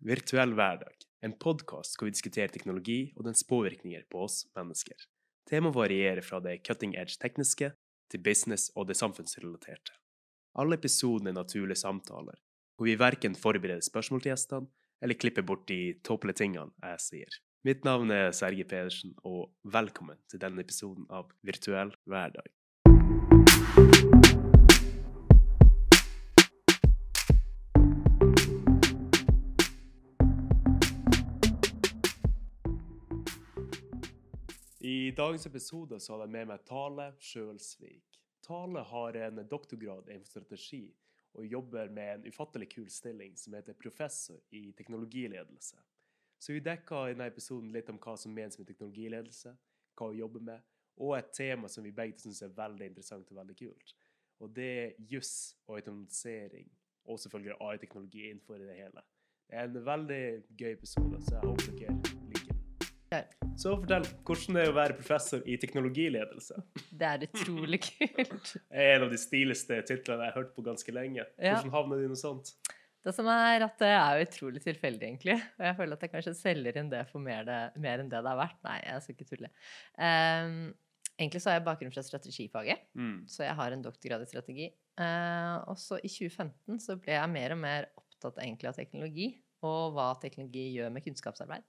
Virtuell hverdag, en podkast hvor vi diskuterer teknologi og dens påvirkninger på oss mennesker. Temaet varierer fra det cutting edge tekniske til business og det samfunnsrelaterte. Alle episodene er naturlige samtaler, hvor vi verken forbereder spørsmål til gjestene eller klipper bort de tåpelige tingene jeg sier. Mitt navn er Serge Pedersen, og velkommen til denne episoden av Virtuell hverdag. I dagens episode så har jeg med meg Tale Sjølsvik. Tale har en doktorgrad innenfor strategi og jobber med en ufattelig kul stilling som heter professor i teknologiledelse. Så vi dekka i denne episoden litt om hva som menes med teknologiledelse, hva hun jobber med, og et tema som vi begge syns er veldig interessant og veldig kult. Og det er juss og automatisering, og selvfølgelig AI-teknologi innenfor det hele. Det er en veldig gøy episode, så jeg håper dere liker den. Så fortell, hvordan det er å være professor i teknologiledelse? Det er utrolig kult. Er en av de stiligste titlene jeg har hørt på ganske lenge. Hvordan havner du i noe sånt? Det som er at det er utrolig tilfeldig, egentlig. Og jeg føler at jeg kanskje selger inn det for mer, det, mer enn det det har vært. Nei, jeg skal ikke tulle. Um, egentlig så har jeg bakgrunn fra strategifaget, Mm. så jeg har en doktorgrad i strategi. Uh, og så i 2015 så ble jeg mer og mer opptatt egentlig av teknologi, og hva teknologi gjør med kunnskapsarbeid.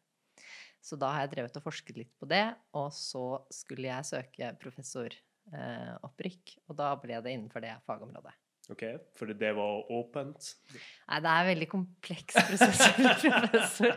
Så da har jeg drevet og forsket litt på det, og så skulle jeg søke professoropprykk, og da ble det innenfor det fagområdet. Ok, fordi det var åpent? Nei, det er en veldig kompleks prosess å bli professor.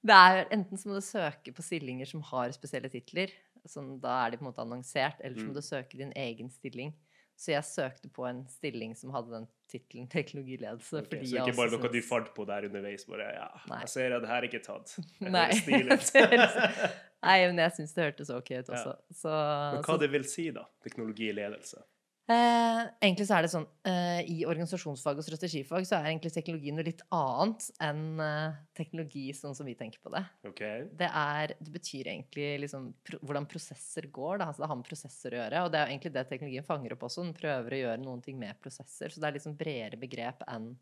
Det er Enten så må du søke på stillinger som har spesielle titler. Sånn, da er de på en måte annonsert. Eller så må Mm. du søke din egen stilling. Så jeg søkte på en stilling som hadde den tittelen teknologiledelse. Okay, fordi så ikke bare noe du fant på der underveis? bare, ja, Nei. Jeg ser at det her er ikke tatt. Nei. høres- Nei, men jeg syns det hørtes ok ut Ja. også. Så, Men hva så det vil si, da? Teknologiledelse? Eh, egentlig så er det sånn eh, I organisasjonsfag og strategifag så er egentlig teknologi noe litt annet enn eh, teknologi sånn som vi tenker på det. Okay. Det, er, det betyr egentlig liksom pro hvordan prosesser går. Da. Altså det har med prosesser å gjøre. Og det er egentlig det teknologien fanger opp også. Den prøver å gjøre noen ting med prosesser. Så det er liksom bredere begrep enn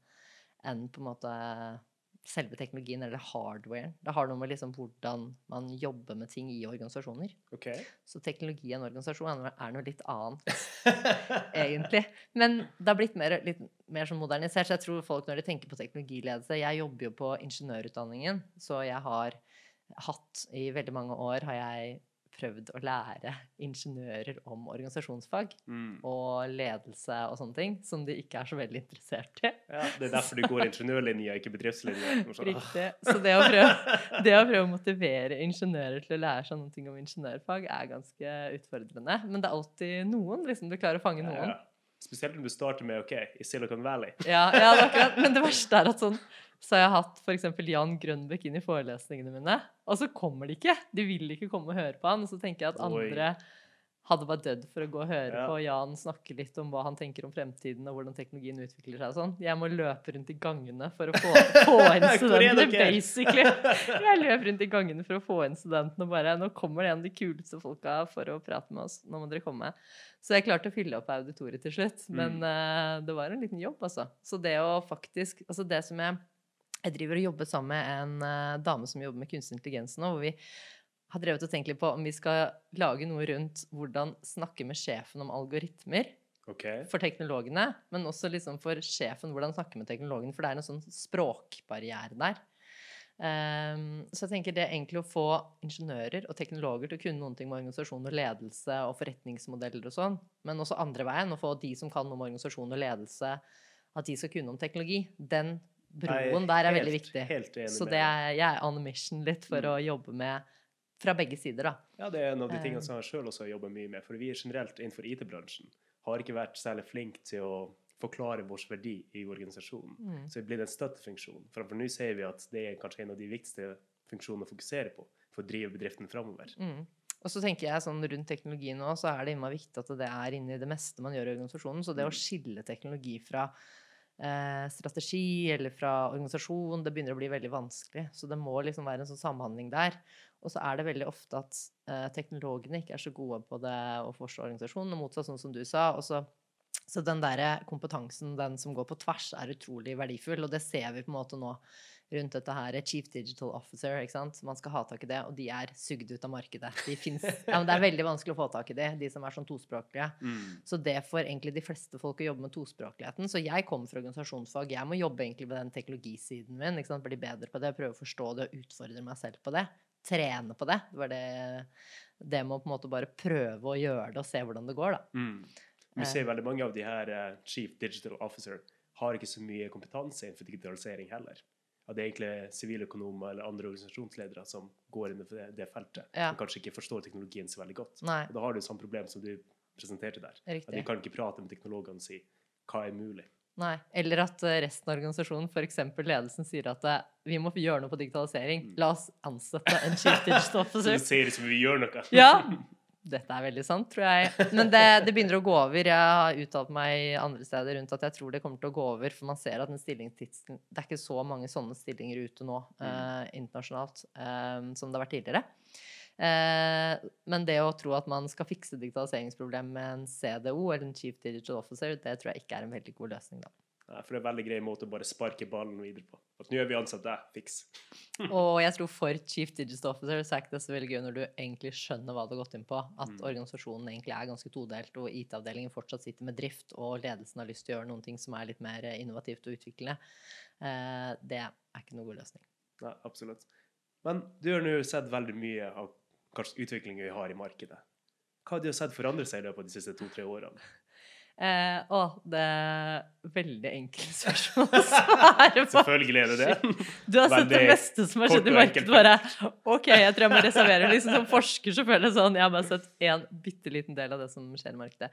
enn på en måte selve teknologien eller hardware. Det har noe med liksom hvordan man jobber med ting i organisasjoner. Okay. Så teknologi i en organisasjon er noe- er noe litt annet egentlig. Men det har blitt mer, litt mer sånn modernisert. Så jeg tror folk når de tenker på teknologiledelse Jeg jobber jo på ingeniørutdanningen, så jeg har hatt I veldig mange år har jeg prøvd å lære ingeniører om organisasjonsfag Mm. og ledelse og sånne ting, som de ikke er så veldig interessert i. Ja, det er derfor du går ingeniørlinja, ikke bedriftslinja. Riktig. Så det å, prøve, det å prøve å motivere ingeniører til å lære seg noe om ingeniørfag er ganske utfordrende. Men det er alltid noen. liksom Du klarer å fange noen. Ja. Spesielt når du starter med OK, i Silicon Valley. Ja, ja det akkurat. Men det verste er at sånn så har jeg hatt f.eks. Jan Grønbekk inn i forelesningene mine, og så kommer de ikke. De vil ikke komme og høre på han. Og så tenker jeg at andre hadde bare dødd for å gå og høre Ja. på Jan snakke litt om hva han tenker om fremtiden og hvordan teknologien utvikler seg og sånn. Jeg må løpe rundt i gangene for å få, få inn studentene, basically. Jeg løper rundt i gangene for å få inn studentene og bare Nå kommer det en av de kuleste folka for å prate med oss. Nå må dere komme. Så jeg klarte å fylle opp auditoriet til slutt. Men Mm. uh, det var en liten jobb, altså. Så det å faktisk Altså det som jeg Jeg driver og jobber sammen med en eh, dame som jobber med kunstig intelligens nå, hvor vi har drevet og tenkt litt på om vi skal lage noe rundt hvordan snakke med sjefen om algoritmer Okay. for teknologene, men også liksom for sjefen hvordan snakke med teknologene. for det er en sånn språkbarriere der. Um, så jeg tenker det er egentlig å få ingeniører og teknologer til å kunne noen ting med organisasjon og ledelse og forretningsmodeller og sånn, men også andre veien, å få de som kan noe om organisasjon og ledelse, at de skal kunne om teknologi. Den broen der er veldig viktig. Helt enig Så det er, jeg er on mission litt for Mm. å jobbe med fra begge sider, da. Ja, det er en av de Eh. tingene som jeg sjøl også jobber mye med. For vi er generelt innenfor IT-bransjen har ikke vært særlig flinke til å forklare vår verdi i organisasjonen. Mm. Så det blir en støttefunksjon. Framfor nå ser vi at det er kanskje en av de viktigste funksjonene å fokusere på for å drive bedriften framover. Mm. Og så tenker jeg sånn rundt teknologi nå, så er det innmari viktig at det er inni det meste man gjør i organisasjonen. Så det å Mm. skille teknologi fra eh, strategi eller fra organisasjon, det begynner å bli veldig vanskelig. Så det må liksom være en sånn samhandling der. Og så er det veldig ofte at eh, teknologene ikke er så gode på det å forstå organisasjonen, og motsatt, sånn som du sa. Og så Så den der kompetansen, den som går på tvers, er utrolig verdifull. Og det ser vi på en måte nå rundt dette her Chief Digital Officer. ikke sant? Man skal ha tak i det, og de er sugd ut av markedet. De finnes, ja, men det er veldig vanskelig å få tak i de, de som er sånn tospråklige. Mm. Så det får egentlig de fleste folk å jobbe med tospråkligheten. Så jeg kommer fra organisasjonsfag. Jeg må jobbe egentlig med den teknologisiden min. ikke sant? Bli bedre på det, prøve å forstå det og utfordre meg selv på det. Trene på det. Det var det, det med å på en måte bare prøve å gjøre det og se hvordan det går, da. Mm. Vi ser veldig mange av de her uh, Chief Digital Officer har ikke så mye kompetanse innenfor digitalisering heller. Ja, det er egentlig siviløkonomer eller andre organisasjonsledere som går inn i det, det feltet, Ja. som kanskje ikke forstår teknologien så veldig godt. Nei, Og da har du samme problem som du presenterte der. At de kan ikke prate med teknologene og si hva er mulig. Nei. Eller at eh, resten av organisasjonen, f.eks. ledelsen, sier at eh, vi må gjøre noe på digitalisering. Mm. La oss ansette en chief digital Så officer. det ser ut som vi gjør noe. Ja. Dette er veldig sant, tror jeg. Men det, det begynner å gå over. Jeg har uttalt meg andre steder rundt at jeg tror det kommer til å gå over, for man ser at den stillingstidsen Det er ikke så mange sånne stillinger ute nå eh, internasjonalt eh, som det har vært tidligere. Eh, men det å tro at man skal fikse digitaliseringsproblemet med en CDO eller en Chief Digital Officer, det tror jeg ikke er en veldig god løsning, da. Nei, for det er en veldig grei måte å bare sparke ballen videre på. At nå er vi ansatt deg, fiks. Og jeg tror for Chief Digital Officer så er ikke det så veldig gøy når du egentlig skjønner hva du har gått inn på. At Mm. organisasjonen egentlig er ganske todelt, og IT-avdelingen fortsatt sitter med drift, og ledelsen har lyst til å gjøre noen ting som er litt mer eh, innovativt og utviklende. Eh, det er ikke noen god løsning. Nei, absolutt. Men du har nå sett veldig mye av kanskje utviklingen vi har i markedet. Hva har du sett forandre seg i løpet av de siste to-tre årene? Eh, å, det er veldig enkelt spørsmål å svare på. Selvfølgelig er det det. Du har sett det meste som har skjedd i markedet. Bare OK, jeg tror jeg må reservere. Liksom Som forsker så føler jeg sånn Jeg har bare sett en bitte liten del av det som skjer i markedet.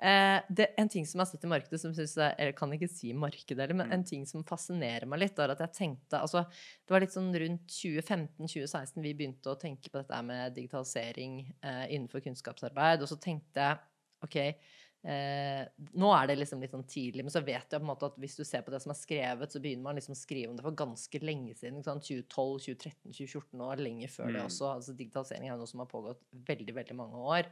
Eh, det, en ting som jeg har sett i markedet, som synes jeg, jeg kan ikke si markedet heller, men Mm. en ting som fascinerer meg litt, er at jeg tenkte altså, Det var litt sånn rundt 2015-2016 vi begynte å tenke på dette med digitalisering eh, innenfor kunnskapsarbeid, og så tenkte jeg OK Eh, nå er det liksom litt sånn tidlig, men så vet jeg på en måte at hvis du ser på det som er skrevet, så begynner man liksom å skrive om det for ganske lenge siden. Ikke sant? 2012, 2013, 2014 og lenge før det Mm. også. Altså Digitalisering er jo noe som har pågått veldig veldig mange år.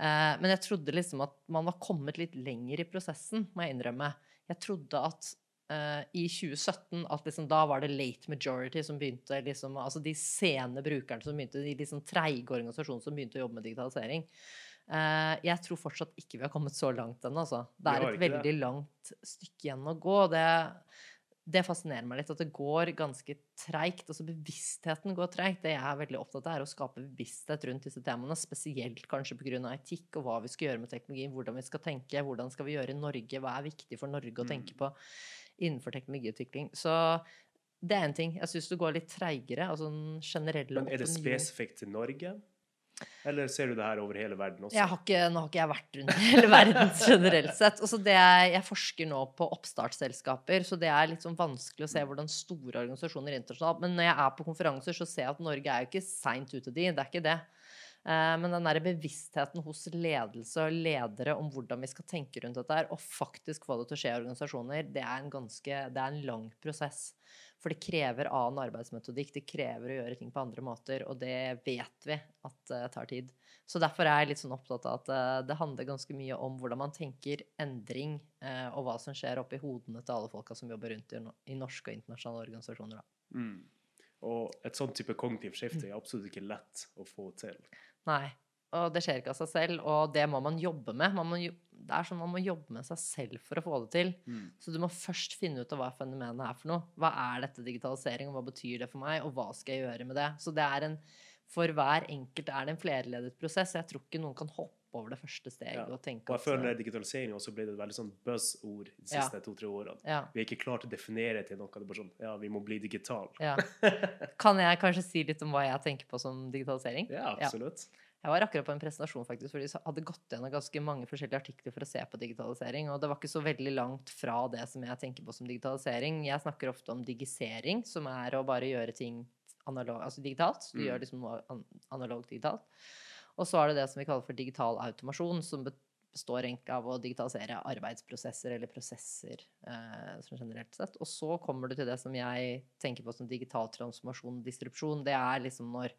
Eh, men jeg trodde liksom at man var kommet litt lenger i prosessen, må jeg innrømme. Jeg trodde at eh, i 2017 at liksom da var det late majority som begynte liksom, Altså de sene brukerne som begynte, de liksom treige organisasjonene som begynte å jobbe med digitalisering. Eh, jeg tror fortsatt ikke vi har kommet så langt ennå. Altså. Det er et veldig det. langt stykke igjen å gå. Det, det fascinerer meg litt at det går ganske treigt. Altså bevisstheten går treigt. Det jeg er veldig opptatt av, er å skape bevissthet rundt disse temaene. Spesielt kanskje pga. etikk og hva vi skal gjøre med teknologi. Hvordan vi skal tenke, hvordan skal vi gjøre i Norge, hva er viktig for Norge å Mm. tenke på innenfor teknologiutvikling. Så det er en ting. Jeg syns det går litt treigere. Altså den generelle Men er det spesifikt til Norge? Eller ser du det her over hele verden også? Har ikke, nå har ikke jeg vært rundt hele verden generelt sett. Også det jeg forsker nå på oppstartsselskaper, så det er litt sånn vanskelig å se hvordan store organisasjoner internasjonalt Men når jeg er på konferanser, så ser jeg at Norge er jo ikke seint ute, de. Det er ikke det. Eh, Men den der bevisstheten hos ledelse og ledere om hvordan vi skal tenke rundt dette og faktisk få det til å skje i organisasjoner, det er en ganske Det er en lang prosess. For det krever annen arbeidsmetodikk. Det krever å gjøre ting på andre måter, og det vet vi at det tar tid. Så derfor er jeg litt sånn opptatt av at uh, det handler ganske mye om hvordan man tenker endring, uh, og hva som skjer oppi hodene til alle folka som jobber rundt i, i norske og internasjonale organisasjoner. Mm. Og et sånn type kognitivt skifte er absolutt ikke lett å få til. Nei. Og det skjer ikke av seg selv, og det må man jobbe med. Man må, det er sånn man må jobbe med seg selv for å få det til. Mm. Så du må først finne ut av hva fenomenet er for noe. Hva er dette digitalisering, og hva betyr det for meg, og hva skal jeg gjøre med det? Så det er en, for hver enkelt er det en flerledet prosess. Jeg tror ikke noen kan hoppe over det første steget Ja. og tenke Og jeg at føler digitalisering også ble et veldig sånn buzz-ord de Ja. siste to-tre årene. ja, Vi er ikke klart å definere til noe. Det er bare sånn Ja, vi må bli digital. ja. Kan jeg kanskje si litt om hva jeg tenker på som digitalisering? Ja, absolutt. Jeg var akkurat på en presentasjon faktisk, hvor de hadde gått gjennom ganske mange forskjellige artikler for å se på digitalisering, og det var ikke så veldig langt fra det som jeg tenker på som digitalisering. Jeg snakker ofte om digisering, som er å bare gjøre ting analog, altså digitalt. Du Mm. gjør liksom noe analogt digitalt. Og så er det det som vi kaller for digital automasjon, som består egentlig av å digitalisere arbeidsprosesser eller prosesser eh, som generelt sett. Og så kommer du til det som jeg tenker på som digital transformasjon og distrupsjon. Det er liksom når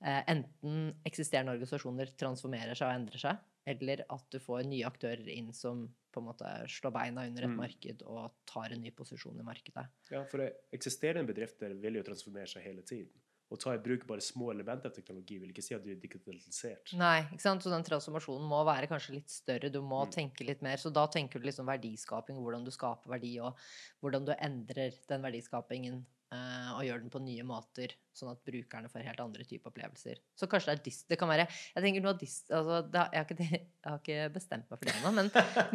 enten eksisterende organisasjoner transformerer seg og endrer seg, eller at du får nye aktører inn som på en måte slår beina under et Mm. marked og tar en ny posisjon i markedet. Ja, for eksisterende bedrifter vil jo transformere seg hele tiden. Å ta i bruk bare små elementer av teknologi vil ikke si at du er digitalisert. Nei, ikke sant? Så den transformasjonen må være kanskje litt større. Du må Mm. tenke litt mer. Så da tenker du liksom verdiskaping, hvordan du skaper verdi, og hvordan du endrer den verdiskapingen eh, og gjør den på nye måter, sånn at brukerne får helt andre typer opplevelser. Så kanskje det er dis... Det kan være Jeg tenker noe dis... Altså, har- jeg, har ikke, jeg har ikke bestemt meg for det ennå, men,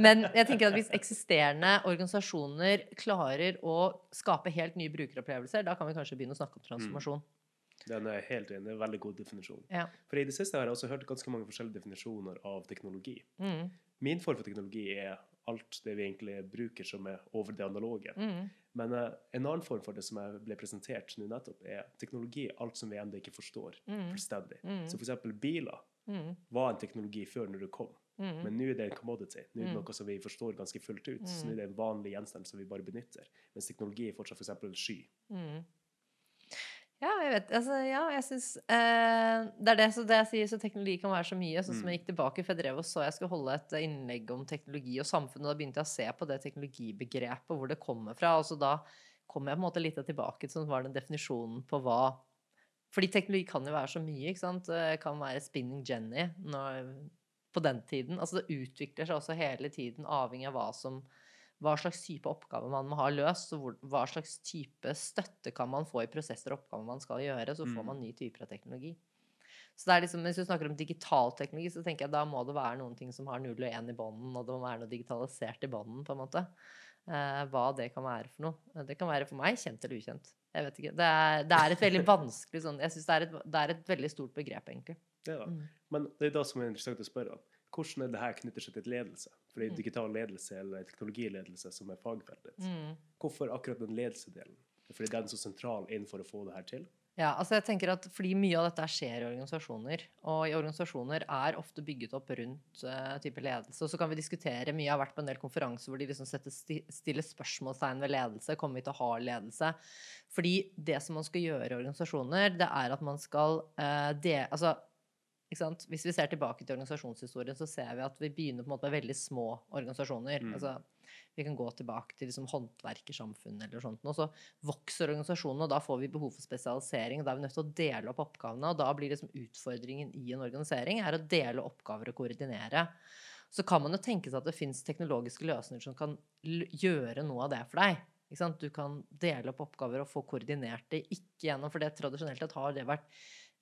men jeg tenker at hvis eksisterende organisasjoner klarer å skape helt nye brukeropplevelser, da kan vi kanskje begynne å snakke om transformasjon. Den er helt enig. En veldig god definisjon. Ja. For i det siste har jeg også hørt ganske mange forskjellige definisjoner av teknologi. Mm, Min form for teknologi er alt det vi egentlig bruker som er over det analoge. mm, Men eh, en annen form for det som jeg ble presentert nå nettopp, er teknologi alt som vi ennå ikke forstår mm, fullstendig. Mm. Så for eksempel biler mm, var en teknologi før når det kom. mm. Men nå er det en commodity. Nå er det Mm. noe som vi forstår ganske fullt ut. Så Mm. nå er det en vanlig gjenstand som vi bare benytter. Mens teknologi er fortsatt f.eks. sky. Mm. Ja, jeg vet altså, Ja, jeg syns eh, Det er det, så det jeg sier, så teknologi kan være så mye. Sånn som Mm. jeg gikk tilbake, for jeg drev og så jeg skulle holde et innlegg om teknologi og samfunn, og da begynte jeg å se på det teknologibegrepet, hvor det kommer fra. Og så da kom jeg på en måte litt tilbake til sånn var den definisjonen på hva Fordi teknologi kan jo være så mye, ikke sant. Det kan være spinning Jenny når, på den tiden. Altså det utvikler seg også hele tiden, avhengig av hva som hva slags type oppgave man må ha løst, og hva slags type støtte kan man få i prosesser og oppgaver man skal gjøre, så får Mm. man ny typer av teknologi. Så det er liksom, Hvis du snakker om digital teknologi, så tenker jeg da må det være noen ting som har 0 og 1 i bånden, og det må være noe digitalisert i bånden, på en måte. Eh, hva det kan være for noe. Eh, Det kan være for meg kjent eller ukjent. Jeg vet ikke. Det er, det er et veldig vanskelig sånn Jeg syns det, et- det er et veldig stort begrep, egentlig. Det da. Mm. Men det er da som er interessant å spørre. Hvordan er det her knytter seg til ledelse? For det er Mm. digital ledelse eller teknologiledelse som er fagfeltet. Mm. Hvorfor akkurat den ledelsedelen? Fordi den er så sentral innenfor å få det her til? Ja, altså jeg tenker at fordi mye av dette skjer i organisasjoner, og i organisasjoner er ofte bygget opp rundt uh, type ledelse. Og så kan vi diskutere, mye har vært på en del konferanser hvor de liksom setter sti stiller spørsmålstegn ved ledelse. Kommer vi til å ha ledelse? Fordi det som man skal gjøre i organisasjoner, det er at man skal uh, det, altså? Hvis vi ser tilbake til organisasjonshistorien, så ser vi at vi begynner med veldig små organisasjoner. Mm. Altså, vi kan gå tilbake til liksom håndverkersamfunnet eller sånt. Og så vokser organisasjonen, og da får vi behov for spesialisering. og Da er vi nødt til å dele opp oppgavene. Og da blir liksom utfordringen i en organisering er å dele oppgaver og koordinere. Så kan man jo tenke seg at det fins teknologiske løsninger som kan gjøre noe av det for deg. Du kan dele opp oppgaver og få koordinert det ikke gjennom For det tradisjonelt har det vært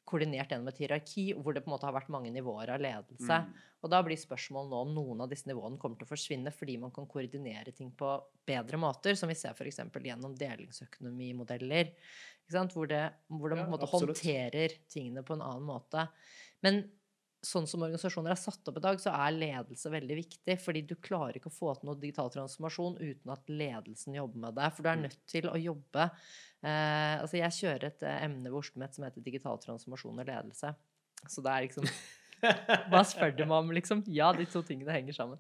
koordinert gjennom et hierarki hvor det på en måte har vært mange nivåer av ledelse. Mm. Og da blir spørsmålet nå om noen av disse nivåene kommer til å forsvinne fordi man kan koordinere ting på bedre måter, som vi ser f.eks. gjennom delingsøkonomimodeller. Ikke sant? Hvor det, hvor de Ja, på en måte absolutt. håndterer tingene på en annen måte. Men sånn som organisasjoner er satt opp i dag, så er ledelse veldig viktig. Fordi du klarer ikke å få til noe digital transformasjon uten at ledelsen jobber med det. For du er Mm. nødt til å jobbe eh, Altså, jeg kjører et eh, emne ved OsloMet som heter digital transformasjon og ledelse. Så det er liksom hva spør du meg om, liksom? Ja, de to tingene henger sammen.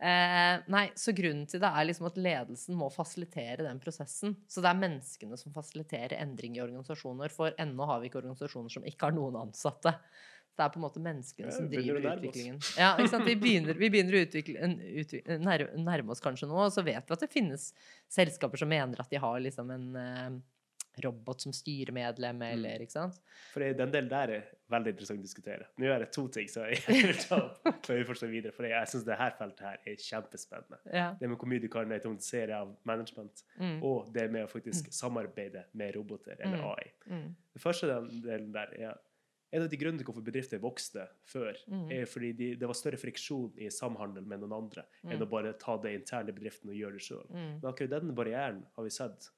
Eh, nei, så grunnen til det er liksom at ledelsen må fasilitere den prosessen. Så det er menneskene som fasiliterer endring i organisasjoner, for ennå har vi ikke organisasjoner som ikke har noen ansatte. Det er på en måte menneskene Ja, som driver utviklingen. Ja? Vi begynner, vi begynner å utvikle, en, utvi- nærme oss kanskje nå, og så vet vi at det finnes selskaper som mener at de har liksom en uh, robot som styremedlem, Mm. eller ikke sant? For den delen der er veldig interessant å diskutere. Nå er det to ting som jeg vil ta opp før vi fortsetter videre. For jeg syns dette feltet her er kjempespennende. Ja. Det med hvor mye du kan automatisere av management, Mm, og det med å faktisk samarbeide med roboter eller Mm. AI. mm, Det første den delen der er en av de grunnene til hvorfor bedrifter vokste før, Mm. er fordi de, det var større friksjon i samhandel med noen andre enn Mm. å bare ta det interne i bedriften og gjøre det sjøl. mm. Men akkurat den barrieren har vi sett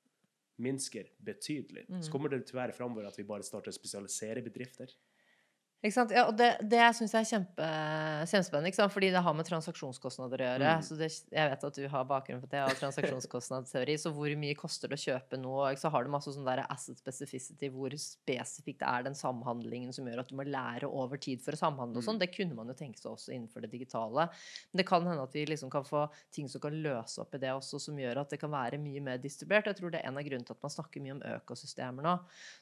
minsker betydelig. Mm. Så kommer det til å være framover at vi bare starter å spesialisere bedrifter. Ja, og det, det syns jeg er kjempe, kjempespennende, fordi det har med transaksjonskostnader å gjøre. Mm. Så det, jeg vet at du har bakgrunn for det, og transaksjonskostnadsteori. Så hvor mye koster det å kjøpe noe? Så har du masse sånn der asset specificity, hvor spesifikt er den samhandlingen som gjør at du må lære over tid for å samhandle og sånn. Mm. Det kunne man jo tenke seg også innenfor det digitale. Men det kan hende at vi liksom kan få ting som kan løse opp i det også, som gjør at det kan være mye mer distribuert. Jeg tror det er en av grunnene til at man snakker mye om økosystemer nå.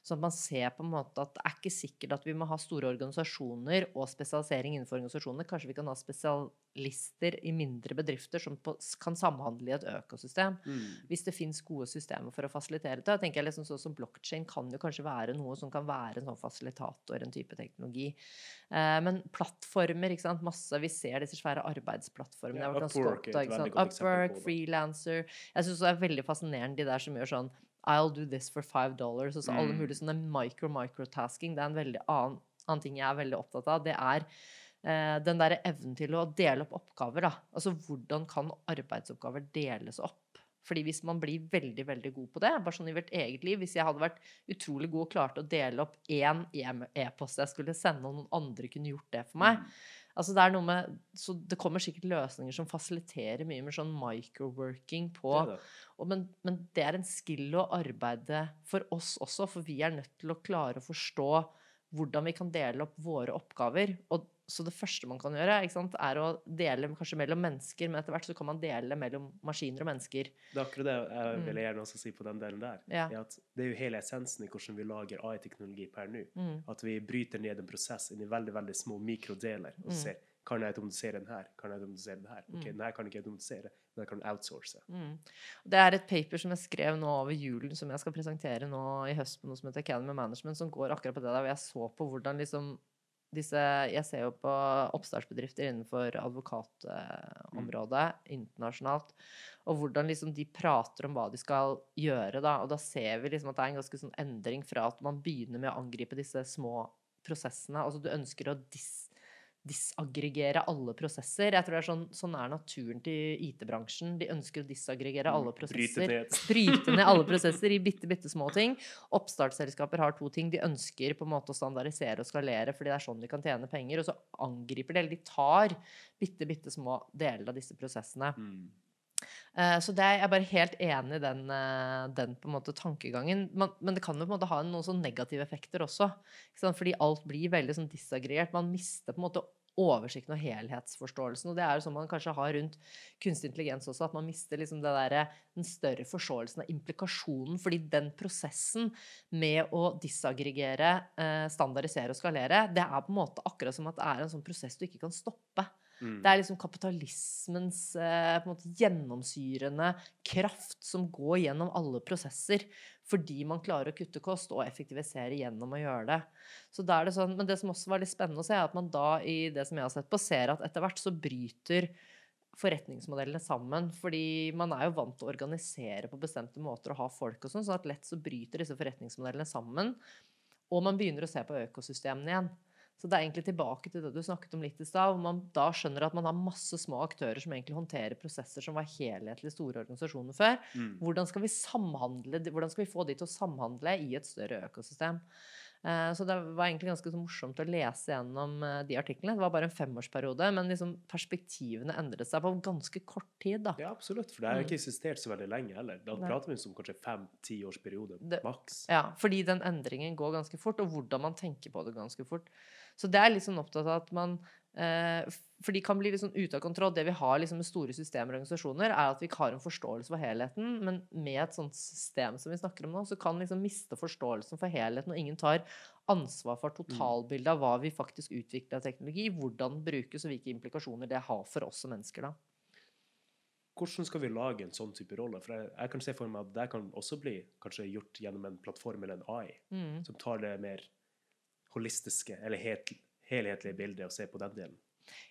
Sånn at man ser på en måte at det er ikke sikkert at vi må ha store organisasjoner organisasjoner og spesialisering innenfor organisasjonene. Kanskje vi kan ha spesialister i mindre bedrifter som på, kan samhandle i et økosystem. Mm. Hvis det fins gode systemer for å fasilitere det. tenker Jeg liksom sånn som Blockchain kan jo kanskje være noe som kan være en sånn fasilitator, en type teknologi. Eh, men plattformer, ikke sant. Masse, vi ser disse svære arbeidsplattformene. Ja, Upwork Upwork, på freelancer. Jeg syns det er veldig fascinerende de der som gjør sånn I'll do this for five dollars. Alle Mm. mulige sånne micro-microtasking. Det er en veldig annen, annen ting jeg er veldig opptatt av. Det er eh, den derre evnen til å dele opp oppgaver, da. Altså hvordan kan arbeidsoppgaver deles opp? Fordi hvis man blir veldig, veldig god på det, bare sånn i hvert eget liv Hvis jeg hadde vært utrolig god og klarte å dele opp én e-post jeg skulle sende, og noen andre kunne gjort det for meg, Altså det er noe med, så det kommer sikkert løsninger som fasiliterer mye med sånn microworking på Det det. og men, men det er en skill å arbeide for oss også, for vi er nødt til å klare å forstå hvordan vi kan dele opp våre oppgaver. Og, så det første man kan gjøre, sant, er å dele kanskje mellom mennesker, men etter hvert så kan man dele mellom maskiner og mennesker. Det er akkurat det jeg ville vil gjerne også si på den delen der. Ja. er det er jo hele essensen i hvordan vi lager AI-teknologi per nå. Mm. At vi bryter ned en prosess inn i veldig veldig små mikrodeler og Mm. ser kan jeg automatisere den her, kan jeg automatisere den her. Ok, Mm. den her kan jeg ikke automatisere, men jeg kan outsource. Mm. Det er et paper som jeg skrev nå over julen, som jeg skal presentere nå i høst på noe som heter Academy Management, som går akkurat på det der. hvor Jeg så på hvordan liksom disse Jeg ser jo på oppstartsbedrifter innenfor advokatområdet internasjonalt, og hvordan liksom de prater om hva de skal gjøre, da. Og da ser vi liksom at det er en ganske sånn endring fra at man begynner med å angripe disse små prosessene. Altså du ønsker å dis disaggregere alle prosesser. Jeg tror det er sånn, sånn er naturen til IT-bransjen. De ønsker å disaggregere alle prosesser. Bryte ned alle prosesser i bitte, bitte små ting. Oppstartsselskaper har to ting. De ønsker på en måte å standardisere og skalere, fordi det er sånn de kan tjene penger. Og så angriper de, eller de tar bitte, bitte små deler av disse prosessene. Mm. Eh, Så det jeg er bare helt enig i den, eh, den på en måte tankegangen. Man, men det kan jo på en måte ha noen sånn negative effekter også. Fordi alt blir veldig sånn disaggregert. Man mister på en måte oversikten og helhetsforståelsen. Og det er jo sånn man kanskje har rundt kunstig intelligens også, at man mister liksom det der, den større forståelsen av implikasjonen. Fordi den prosessen med å disaggregere, eh, standardisere og skalere, det er på en måte akkurat som at det er en sånn prosess du ikke kan stoppe. Mm. Det er liksom kapitalismens eh, måte gjennomsyrende kraft som går gjennom alle prosesser. Fordi man klarer å kutte kost og effektivisere gjennom å gjøre det. Så da er det sånn, Men det som også var litt spennende å se, er at man da i det som jeg har sett på, ser at etter hvert så bryter forretningsmodellene sammen. Fordi man er jo vant til å organisere på bestemte måter og ha folk og sånn, så at lett så bryter disse forretningsmodellene sammen. Og man begynner å se på økosystemene igjen. Så det er egentlig tilbake til det du snakket om litt i stad. hvor Man da skjønner at man har masse små aktører som egentlig håndterer prosesser som var helhetlig store organisasjoner før. Mm. Hvordan skal vi samhandle, hvordan skal vi få de til å samhandle i et større økosystem? Eh, Så det var egentlig ganske morsomt å lese gjennom eh, de artiklene. Det var bare en femårsperiode, men liksom perspektivene endret seg på ganske kort tid. da. Ja, absolutt. For det har Mm. ikke eksistert så veldig lenge heller. Da prater vi om kanskje fem-ti års periode, maks. Ja, fordi den endringen går ganske fort, og hvordan man tenker på det ganske fort. Så det er litt sånn opptatt av at man eh, For de kan bli litt sånn ute av kontroll. Det vi har liksom med store systemer og organisasjoner, er at vi ikke har en forståelse for helheten. Men med et sånt system som vi snakker om nå, så kan liksom miste forståelsen for helheten, og ingen tar ansvar for totalbildet av hva vi faktisk utvikler av teknologi, hvordan den brukes, og hvilke implikasjoner det har for oss som mennesker, da. Hvordan skal vi lage en sånn type rolle? For jeg, jeg kan se for meg at det kan også bli kanskje gjort gjennom en plattform eller en AI, Mm. som tar det mer holistiske eller helt, helhetlige bildet og se på den delen.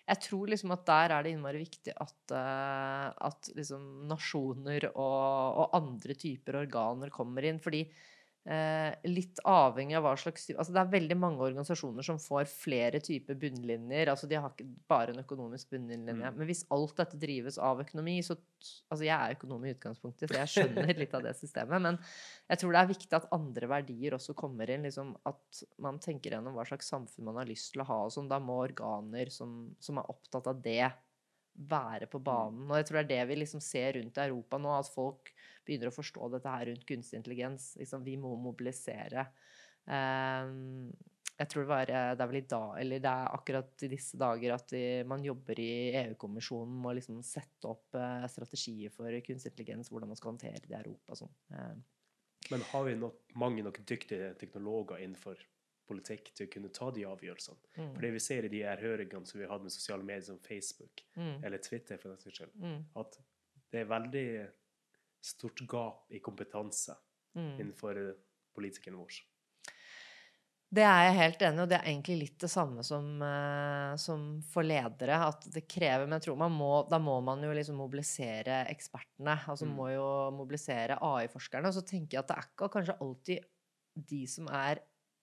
Jeg tror liksom at der er det innmari viktig at, eh, at liksom nasjoner og, og andre typer organer kommer inn. Fordi litt avhengig av hva slags Altså det er veldig mange organisasjoner som får flere typer bunnlinjer. Altså de har ikke bare en økonomisk bunnlinje. Mm. Men hvis alt dette drives av økonomi, så Altså jeg er økonom i utgangspunktet, så jeg skjønner litt av det systemet. Men jeg tror det er viktig at andre verdier også kommer inn. Liksom at man tenker gjennom hva slags samfunn man har lyst til å ha. og sånn. Da må organer som, som er opptatt av det, være på banen. Og jeg tror det er det vi liksom ser rundt i Europa nå, at folk begynner å forstå dette her rundt kunstig intelligens. Liksom, vi må mobilisere. Ehm, jeg tror det, var, eh, det er vel i dag, eller det er akkurat i disse dager at vi, man jobber i EU-kommisjonen med å liksom sette opp eh, strategier for kunstig intelligens, hvordan man skal håndtere det i Europa. og Sånn. Ehm, Men har vi nok, mange nok dyktige teknologer innenfor politikk til å kunne ta de avgjørelsene. Mm. For det vi ser i de her høringene som vi har hatt med sosiale medier som Facebook Mm. eller Twitter, for den saks skyld, Mm. at det er veldig stort gap i kompetanse Mm. innenfor politikeren vår. Det er jeg helt enig i, og det er egentlig litt det samme som, eh, som for ledere. At det krever Men jeg tror man må, da må man jo liksom mobilisere ekspertene. Altså Mm. må jo mobilisere AI-forskerne. Og så tenker jeg at det er ikke kanskje alltid de som er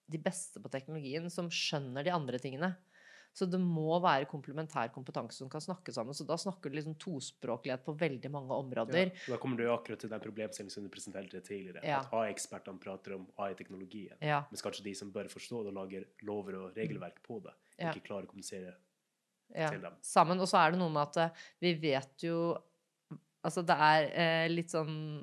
de beste på teknologien, som skjønner de andre tingene. Så det må være komplementær kompetanse som kan snakke sammen. Så da snakker du liksom tospråklighet på veldig mange områder. Ja, da kommer du akkurat til den problemstillingen som du presenterte tidligere. Ja. At AI-ekspertene prater om AI-teknologien, Ja. mens kanskje de som bør forstå det og lager lover og regelverk på det, ikke klarer å kommunisere ja, til dem. sammen. Og så er det noe med at eh, vi vet jo Altså det er eh, litt sånn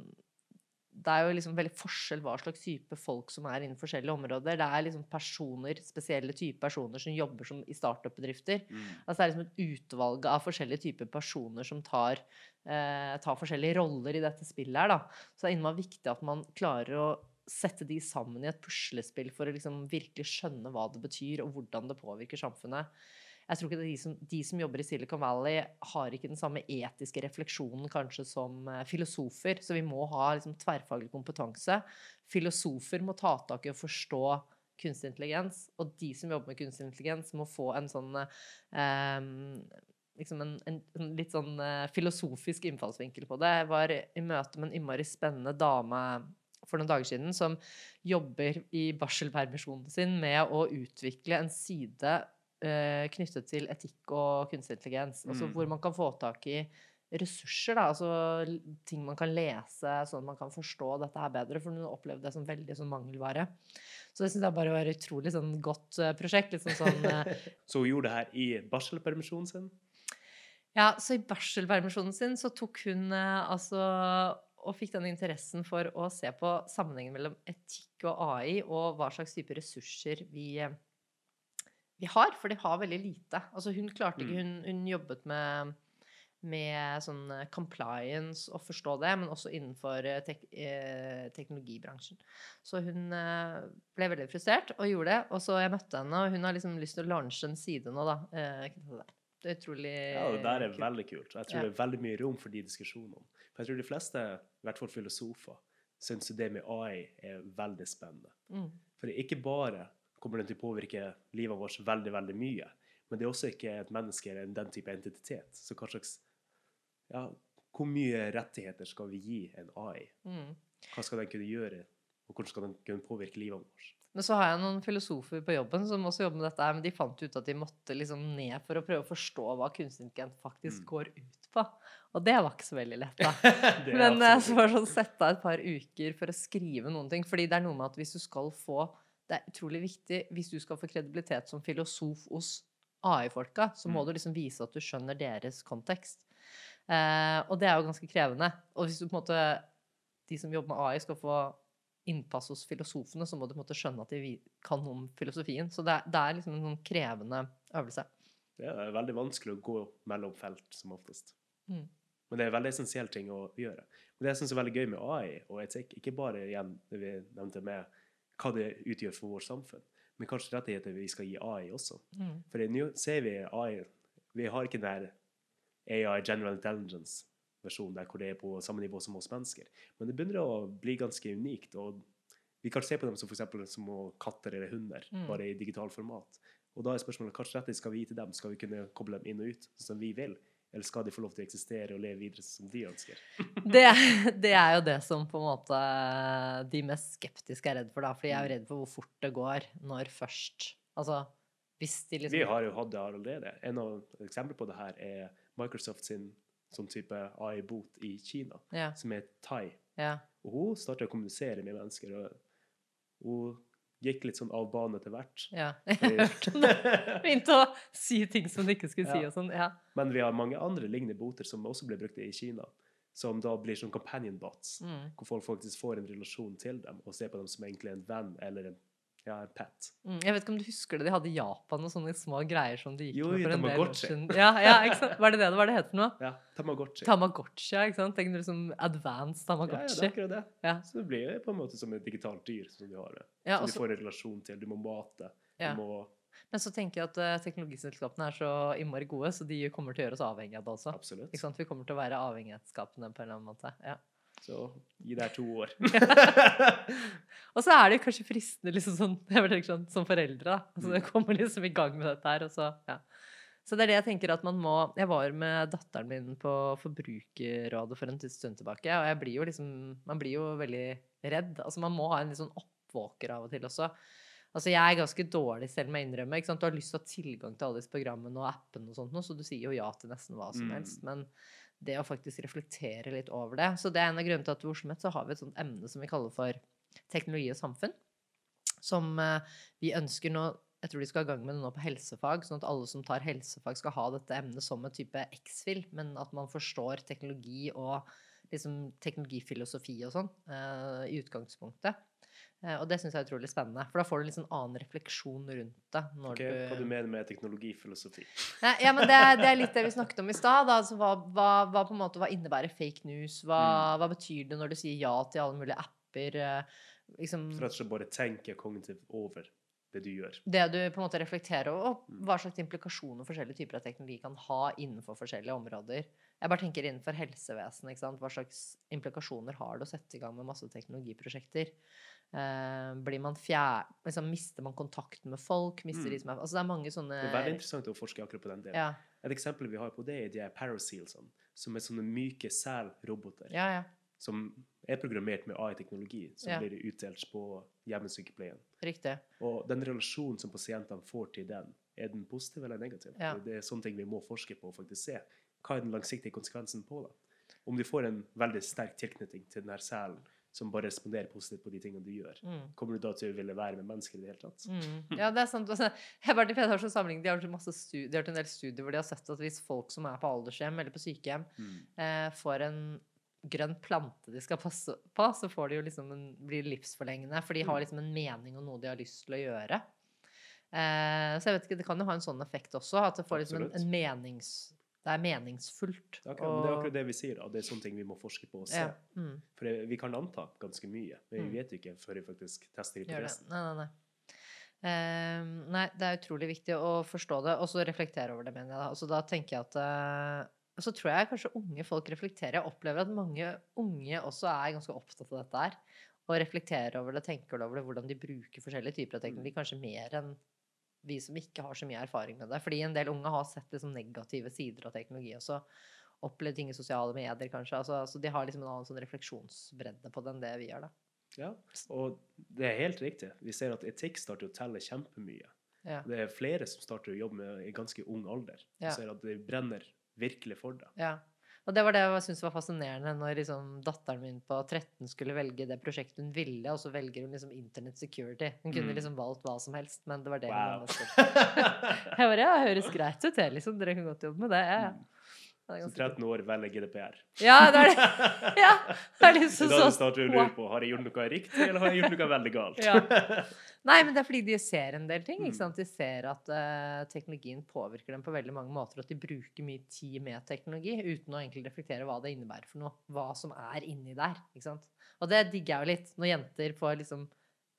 Det er jo liksom veldig forskjell hva slags type folk som er innen forskjellige områder. Det er liksom personer, spesielle typer personer som jobber som i startup-bedrifter. Mm. Altså det er liksom et utvalg av forskjellige typer personer som tar, eh, tar forskjellige roller i dette spillet her, da. Så det er innmari viktig at man klarer å sette de sammen i et puslespill for å liksom virkelig skjønne hva det betyr, og hvordan det påvirker samfunnet. Jeg tror ikke de som, de som jobber i Silicon Valley, har ikke den samme etiske refleksjonen kanskje som eh, filosofer. Så vi må ha liksom tverrfaglig kompetanse. Filosofer må ta tak i å forstå kunstig intelligens, og de som jobber med kunstig intelligens, må få en sånn eh, liksom en, en, en litt sånn uh, filosofisk innfallsvinkel på det. Jeg var i møte med en innmari spennende dame for noen dager siden som jobber i barselpermisjonen sin med å utvikle en side knyttet til etikk og kunstig intelligens. Altså Mm. hvor man kan få tak i ressurser, da, altså ting man kan lese, sånn at man kan forstå dette her bedre, for hun opplevde det som veldig sånn mangelvare. Så det syns jeg bare var et utrolig sånn godt eh, prosjekt. Liksom sånn eh, Så hun gjorde det her i barselpermisjonen sin. Ja, så i barselpermisjonen sin så tok hun eh, altså og fikk den interessen for å se på sammenhengen mellom etikk og AI, og hva slags type ressurser vi, eh, vi har, for de har veldig lite. Altså hun klarte ikke, hun, hun jobbet med, med sånn eh, compliance og forstå det, men også innenfor eh, tek, eh, teknologibransjen. Så hun eh, ble veldig frustrert og gjorde det. Og så jeg møtte henne, og hun har liksom lyst til å launche en side nå, da. eh, det. Det er utrolig Ja, det der er kult. veldig kult. Jeg tror Ja. det er veldig mye rom for de diskusjonene. For jeg tror de fleste, i hvert fall filosofer, syns det med AI er veldig spennende. Mm. For ikke bare kommer den til å påvirke livet vårt veldig, veldig mye, men det er også ikke et menneske eller den type identitet. Så hva slags Ja, hvor mye rettigheter skal vi gi en AI? Mm. Hva skal den kunne gjøre, og hvordan skal den kunne påvirke livet vårt? Men så har jeg noen filosofer på jobben som også jobber med dette, her, men de fant ut at de måtte liksom ned for å prøve å forstå hva kunstig intelligens faktisk Mm. går ut på. Og det var ikke så veldig lett, da. Men jeg så absolutt var sånn sette av et par uker for å skrive noen ting. Fordi det er noe med at hvis du skal få Det er utrolig viktig hvis du skal få kredibilitet som filosof hos AI-folka, så må Mm. du liksom vise at du skjønner deres kontekst. Eh, og det er jo ganske krevende. Og hvis du på en måte De som jobber med AI, skal få innpass hos filosofene, så må du på en måte skjønne at de kan om filosofien. Så det er, det er liksom en sånn krevende øvelse. Det er veldig vanskelig å gå mellom felt, som oftest. Mm. Men det er en veldig essensiell ting å gjøre. Men det jeg synes er veldig gøy med AI og etikk, ikke bare igjen det vi nevnte med hva det utgjør for vårt samfunn, men kanskje rettigheter vi skal gi AI også. Mm. For nå ser vi AI Vi har ikke den AI General Intelligence-versjonen der hvor det er på samme nivå som oss mennesker. Men det begynner å bli ganske unikt. og Vi kan se på dem som for eksempel små katter eller hunder, Mm. bare i digital format. Og da er spørsmålet slags rettigheter skal vi gi til dem? Skal vi kunne koble dem inn og ut sånn som vi vil? Eller skal de få lov til å eksistere og leve videre som de ønsker? Det, det er jo det som på en måte de mest skeptiske er redd for, da. For de er jo redd for hvor fort det går når først Altså hvis de liksom Vi har jo hatt det allerede. En av eksempler på det her er Microsoft sin sånn type AI-bot i Kina, Ja. som er Thai. ja. Og hun starter å kommunisere med mennesker. og Hun gikk litt sånn av bane etter hvert. ja. Jeg har hørt det. Begynte å si ting som de ikke skulle si Ja. og sånn. Ja. Men vi har mange andre lignende boter som også blir brukt i Kina, som da blir som companion bots, Mm. hvor folk faktisk får en relasjon til dem og ser på dem som egentlig en venn eller en Ja, er Pat. Mm, Jeg vet ikke om du husker det, de hadde i Japan og sånne små greier som de gikk Jo, med for en del Tamagotchi. siden. Ja, ja, ikke sant? Var det det det var det het for noe? Ja, Tamagotchi. Tamagotchi, ja, ikke sant? Tenk liksom som advanced ja, ja, det er akkurat det. Ja. Så det blir på en måte som et digitalt dyr som du har det. Ja, som også, du får en relasjon til. Du må mate. Ja. Du må Men så tenker jeg at uh, teknologiselskapene er så innmari gode, så de kommer til å gjøre oss avhengige av det også. Absolutt. Vi kommer til å være avhengighetsskapende på en eller annen måte. Ja. Så gi deg to år. Og så er det kanskje fristende liksom sånn, sånn, som foreldre. da. Altså, Mm. det kommer liksom i gang med dette her, og så, ja. Så det er det jeg tenker at man må Jeg var med datteren min på Forbrukerrådet for en stund tilbake, og jeg blir jo liksom Man blir jo veldig redd. Altså man må ha en litt sånn oppvåker av og til også. Altså Jeg er ganske dårlig selv med jeg innrømmer. Du har lyst til å ha tilgang til alle disse programmene og appene, og sånt, så du sier jo ja til nesten hva som Mm. helst. Men det å faktisk reflektere litt over det Så det er en av grunnene til at ved Oslo Met så har vi et sånt emne som vi kaller for teknologi og samfunn. Som eh, vi ønsker nå Jeg tror de skal ha gang med det nå på helsefag, sånn at alle som tar helsefag, skal ha dette emnet som en type X-fil, men at man forstår teknologi og liksom teknologifilosofi og sånn eh, i utgangspunktet. Eh, og det syns jeg er utrolig spennende, for da får du en litt sånn annen refleksjon rundt det. Når du... Hva du mener med teknologifilosofi? Nei, ja, men det, det er litt det vi snakket om i stad. Altså, hva, hva, hva, på en måte, hva innebærer fake news? Hva, hva betyr det når du sier ja til alle mulige apper? eh, Liksom, For at du bare tenker kognitivt over det du gjør. det du på en måte reflekterer over, og Mm. hva slags implikasjoner forskjellige typer av teknologi kan ha innenfor forskjellige områder. Jeg bare tenker innenfor helsevesenet. Hva slags implikasjoner har det å sette i gang med masse teknologiprosjekter? Eh, blir man fjær... Liksom, mister man kontakten med folk? Mister de Mm. som er Altså det er mange sånne Det er veldig interessant å forske akkurat på den delen. ja, Et eksempel vi har på det, er de her parasealsene, som er sånne myke selroboter ja, ja. som er programmert med AI-teknologi, som blir utdelt på hjemmesykepleien. Riktig. Og den relasjonen som pasientene får til den, er den positiv eller negativ? Det er sånne ting vi må forske på og faktisk se. Hva er den langsiktige konsekvensen på det? Om du får en veldig sterk tilknytning til den her selen som bare responderer positivt på de tingene du gjør, Mm. kommer du da til å ville være med mennesker i det hele tatt? Mm. Ja, det er sant. Altså, jeg har vært har sånn sammenligning, de har, gjort masse stu- de har gjort en del studier hvor de har sett at hvis folk som er på aldershjem eller på sykehjem, Mm. eh, får en grønn plante de skal passe på, så får de jo liksom en, blir livsforlengende. For de har Mm. liksom en mening og noe de har lyst til å gjøre. Eh, så jeg vet ikke, det kan jo ha en sånn effekt også, at det får liksom en, en menings... Det er meningsfullt. Det er akkurat, men det er akkurat det vi sier, at Det er sånne ting vi må forske på og se. ja, mm. For vi kan anta ganske mye, men Mm. vi vet jo ikke før vi faktisk tester hypotesen. Nei, nei, nei. Ehm, nei, det er utrolig viktig å forstå det, og så reflektere over det, mener jeg. da. Altså, da tenker jeg at uh, så tror jeg kanskje unge folk reflekterer. Jeg opplever at mange unge også er ganske opptatt av dette her. Og reflekterer over det, tenker over det, hvordan de bruker forskjellige typer av teknologi. Kanskje mer enn vi som ikke har så mye erfaring med det. Fordi en del unge har sett liksom negative sider av teknologi også. Opplevd ting i sosiale medier, kanskje. Altså, altså de har liksom en annen sånn refleksjonsbredde på det enn det vi gjør, da. Ja, og det er helt riktig. Vi ser at etikk starter å telle kjempemye. Ja. Det er flere som starter å jobbe med i ganske ung alder. Vi Ja. ser at det brenner virkelig for det. Ja. Og det var det jeg syntes var fascinerende når liksom datteren min på 13 skulle velge det prosjektet hun ville, og så velger hun liksom Internet Security. Hun kunne Mm. liksom valgt hva som helst, men det var det Wow. hun valgte. Jeg bare, ja, høres greit ut, det, liksom. Dere kan godt jobbe med det. Ja, Som ganske 13 år velger GDPR. Ja, det er det. Ja, det er liksom sånn. da du sånn. å lure på har jeg gjort noe riktig, eller har jeg gjort noe veldig galt. Ja. Nei, men det er fordi de ser en del ting. Mm. ikke sant? De ser at uh, teknologien påvirker dem på veldig mange måter, og at de bruker mye tid med teknologi uten å egentlig reflektere hva det innebærer for noe. Hva som er inni der. ikke sant? Og det digger jeg jo litt, når jenter får liksom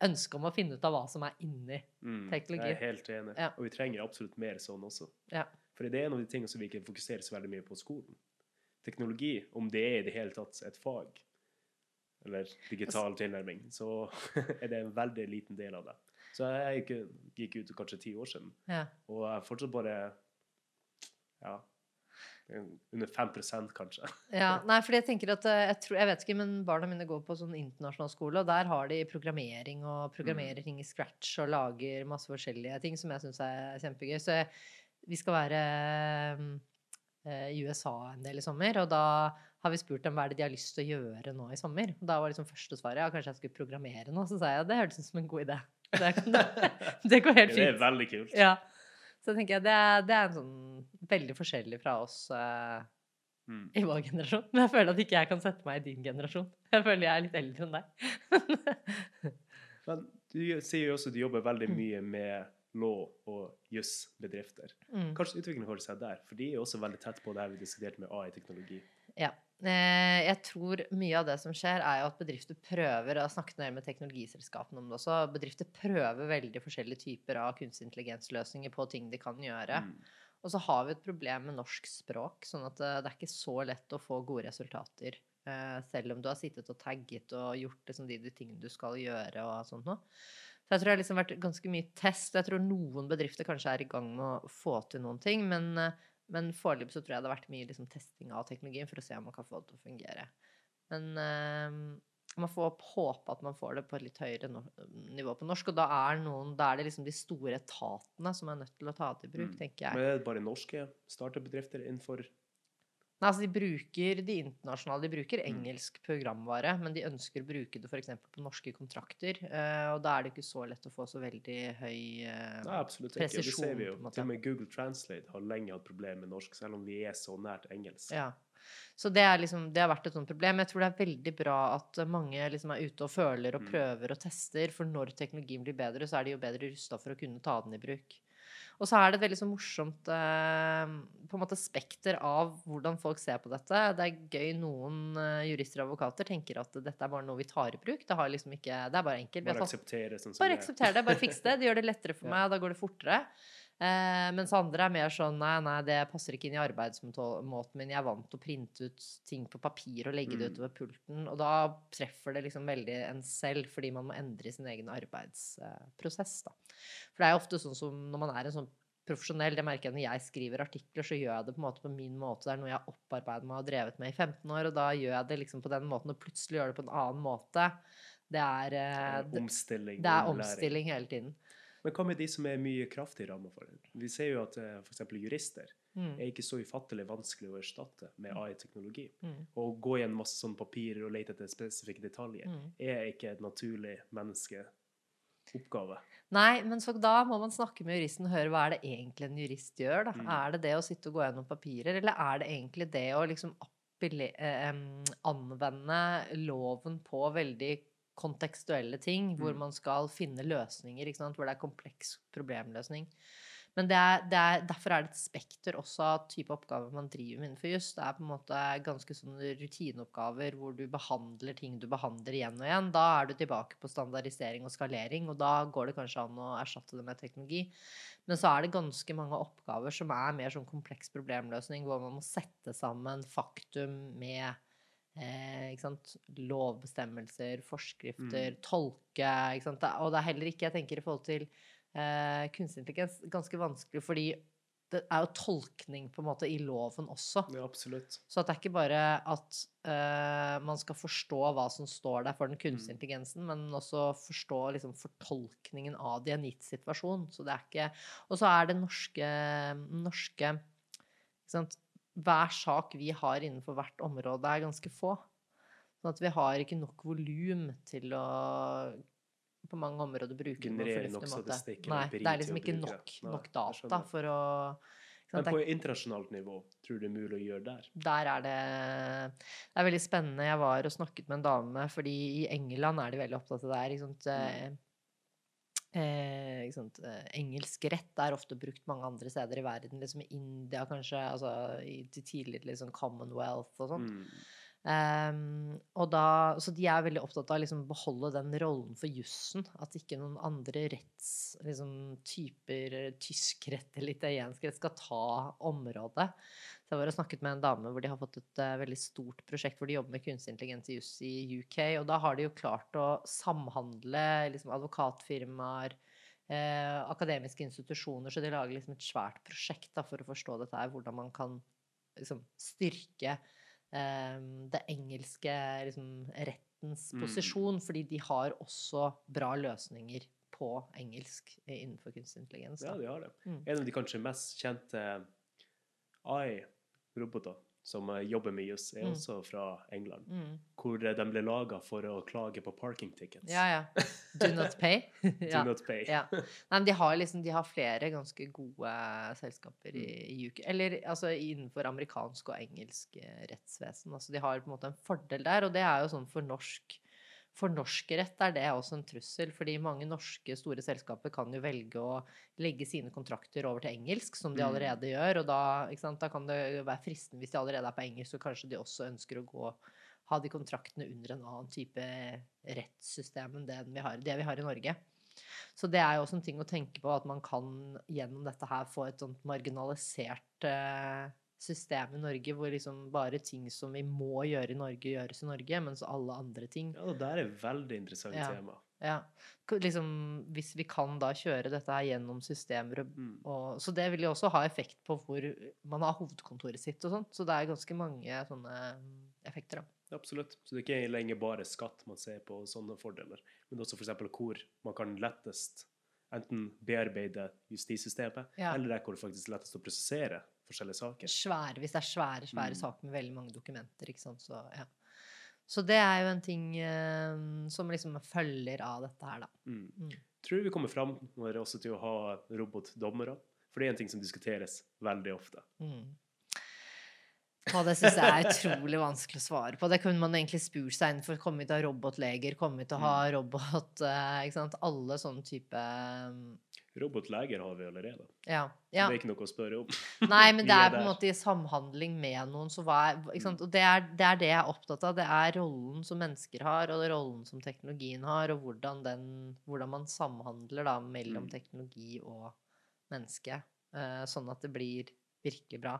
ønske om å finne ut av hva som er inni. Mm, Teknologi. Jeg er helt enig. Ja. Og vi trenger absolutt mer sånn også. Ja. For det er en av de tingene som vi ikke fokuserer så veldig mye på skolen. Teknologi, om det er i det hele tatt et fag, eller digital tilnærming, så er det en veldig liten del av det. Så jeg gikk, gikk ut kanskje ti år siden, Ja. og jeg er fortsatt bare ja, under 5% kanskje. Ja, nei, fordi jeg tenker at eh, jeg, tror, jeg vet ikke, men barna mine går på sånn internasjonal skole, og der har de programmering og programmerer ting i scratch og lager masse forskjellige ting som jeg syns er kjempegøy. Så jeg, vi skal være eh, i USA en del i sommer, og da har vi spurt dem hva er det de har lyst til å gjøre nå i sommer. Og da var liksom første svaret ja, kanskje jeg skulle programmere nå. Så sa jeg det hørtes ut som en god idé. Det, det går helt Det er veldig kult. Ja. Så tenker jeg det er, det er en sånn veldig forskjellig fra oss. uh, Mm. i vår generasjon. Men jeg føler at ikke jeg kan sette meg i din generasjon. Jeg føler jeg er litt eldre enn deg. Men Du sier jo også at du jobber veldig Mm. mye med lov- og jussbedrifter. Mm. Kanskje utviklingen holder seg der, for de er også veldig tett på det her vi diskuterte med AI-teknologi. Ja. Eh, Jeg tror mye av det som skjer, er jo at bedrifter prøver Jeg har snakket mer med teknologiselskapene om det også. Bedrifter prøver veldig forskjellige typer av kunstig intelligensløsninger på ting de kan gjøre. Mm. Og så har vi et problem med norsk språk, sånn at eh, det er ikke så lett å få gode resultater. eh, Selv om du har sittet og tagget og gjort liksom de, de tingene du skal gjøre og sånt noe. Så jeg tror det har liksom vært ganske mye test. Jeg tror noen bedrifter kanskje er i gang med å få til noen ting, men, men foreløpig så tror jeg det har vært mye liksom testing av teknologien for å se om man kan få det til å fungere. Men uh, man får håpe at man får det på et litt høyere no nivå på norsk. Og da er, noen, da er det liksom de store etatene som er nødt til å ta det i bruk, Mm. tenker jeg. Men er det bare norske startup-bedrifter innenfor Nei, altså de bruker de internasjonale, de bruker Mm. engelsk programvare, men de ønsker å bruke det f.eks. på norske kontrakter. eh, og da er det ikke så lett å få så veldig høy uh, Nei, absolutt ikke. Det ser vi jo. Til og med Google Translate har lenge hatt problemer med norsk, selv om vi er så nært engelsk. Ja. Så det, liksom, det har vært et sånt problem. Jeg tror det er veldig bra at mange liksom er ute og føler og Mm. prøver og tester, for når teknologien blir bedre, så er de jo bedre rusta for å kunne ta den i bruk. Og så er det et veldig så morsomt eh, måte spekter av hvordan folk ser på dette. Det er gøy noen eh, jurister og advokater tenker at dette er bare noe vi tar i bruk. Det, har liksom ikke, det er bare enkelt. Bare akseptere sånn bare er. aksepter det, bare fiks det. Det gjør det lettere for meg, og da går det fortere. Eh, mens andre er mer sånn nei, nei, det passer ikke inn i arbeidsmåten min. Jeg er vant til å printe ut ting på papir og legge det Mm. utover pulten. Og da treffer det liksom veldig en selv, fordi man må endre sin egen arbeidsprosess. da. For det er jo ofte sånn som når man er en sånn profesjonell, det merker jeg når jeg skriver artikler, så gjør jeg det på en måte på min måte. Det er noe jeg har opparbeidet meg og drevet med i 15 år, og da gjør jeg det liksom på den måten, og plutselig gjør det på en annen måte. Det er, eh, det, Omstilling. det er omstilling hele tiden. Men hva med de som er mye kraftig ramma for det? Vi ser jo at f.eks. for eksempel jurister Mm. er ikke så ufattelig vanskelig å erstatte med AI-teknologi. Mm. Å gå gjennom masse sånne papirer og lete etter spesifikke detaljer Mm. er ikke et naturlig menneskeoppgave. Nei, men så da må man snakke med juristen og høre hva er det egentlig en jurist gjør. Mm. Er det det å sitte og gå gjennom papirer, eller er det egentlig det å liksom appelle- eh, anvende loven på veldig kontekstuelle ting, hvor Mm. man skal finne løsninger, hvor det er kompleks problemløsning. Men det er, det er, derfor er det et spekter også av type oppgaver man driver med innenfor juss. Det er på en måte ganske sånne rutineoppgaver hvor du behandler ting du behandler igjen og igjen. Da er du tilbake på standardisering og skalering, og da går det kanskje an å erstatte det med teknologi. Men så er det ganske mange oppgaver som er mer sånn kompleks problemløsning, hvor man må sette sammen faktum med eh, lovbestemmelser, forskrifter, tolke. Ikke sant? Det- Og det er heller ikke, jeg tenker i forhold til eh, kunstig intelligens, ganske vanskelig, fordi det er jo tolkning på en måte i loven også. Ja, absolutt. Så at det er ikke bare at eh, man skal forstå hva som står der for den kunstige Mm. intelligensen, men også forstå liksom, fortolkningen av det i en gitt situasjon. Så det er ikke Og så er det norske, norske ikke sant? Hver sak vi har innenfor hvert område, er ganske få. Sånn at vi har ikke nok volum til å på mange områder bruke det på fornuftig måte. Nei, det er liksom ikke nok, nok data for å Men på er- internasjonalt nivå, tror du det er mulig å gjøre der? der er det Det er veldig spennende. Jeg var og snakket med en dame, fordi i England er de veldig opptatt av det her. Eh, eh, engelsk rett er ofte brukt mange andre steder i verden. Liksom i India, kanskje. Altså i tidligere liksom Commonwealth og sånt. Mm. Og da, så de er veldig opptatt av å liksom beholde den rollen for jussen. At ikke noen andre retts, liksom, tysk rett eller italiensk rett, skal ta området. Så jeg var og snakket med en dame hvor de har fått et uh, veldig stort prosjekt hvor de jobber med kunstig intelligens i juss i UK. Og da har de jo klart å samhandle liksom, advokatfirmaer, eh, akademiske institusjoner, så de lager liksom et svært prosjekt da, for å forstå dette her, hvordan man kan liksom, styrke det engelske liksom, rettens Mm. posisjon, fordi de har også bra løsninger på engelsk eh, innenfor kunstig intelligens. Ja, de har det. Mm. En av de kanskje mest kjente AI-roboter som jobber med juss, er Mm. også fra England. Mm. Hvor eh, de ble laga for å klage på parking tickets. Ja, ja. Do not pay. Do not pay. Ja. Nei, men de har liksom de har flere ganske gode selskaper i, Mm. i UK. Eller altså innenfor amerikansk og engelsk eh, rettsvesen. Altså de har på en måte en fordel der, og det er jo sånn for norsk fornorskerett er det også en trussel, fordi mange norske store selskaper kan jo velge å legge sine kontrakter over til engelsk, som de Mm. allerede gjør, og da, ikke sant, da kan det være fristende hvis de allerede er på engelsk, så kanskje de også ønsker å gå ha de kontraktene under en annen type rettssystem enn det vi har, det vi har i Norge. Så det er jo også en ting å tenke på, at man kan gjennom dette her få et sånt marginalisert eh, system i Norge, hvor liksom bare ting som vi må gjøre i Norge, gjøres i Norge, mens alle andre ting Ja, det der er et veldig interessant Ja. tema. ja, liksom, Hvis vi kan da kjøre dette her gjennom systemer og Mm. og, så det vil jo også ha effekt på hvor man har hovedkontoret sitt og sånn. Så det er ganske mange sånne mm, effekter, da. Absolutt. Så det er ikke lenger bare skatt man ser på og sånne fordeler, men også f.eks. hvor man kan lettest enten bearbeide justissystemet, Ja. eller der hvor det faktisk er lettest å prosessere forskjellige saker. Svære, hvis det er svære, svære Mm. saker med veldig mange dokumenter, ikke sant. Så, ja. så det er jo en ting eh, som liksom følger av dette her, da. Mm. Mm. Tror du vi kommer fram også til å ha robotdommere? For det er en ting som diskuteres veldig ofte. Mm. Og det syns jeg er utrolig vanskelig å svare på. Det kunne man egentlig spurt seg innenfor. Til å ha robotleger? Kommer vi til å ha robot eh. Alle sånne type mm, Robotleger har vi allerede. Ja. Ja. Det er ikke noe å spørre om. Nei, men det er er på en måte i samhandling med noen, er? Og det er, det er det jeg er opptatt av. Det er rollen som mennesker har, og rollen som teknologien har, og hvordan, den, hvordan man samhandler da mellom Mm. teknologi og menneske. eh, sånn at det blir virkelig bra.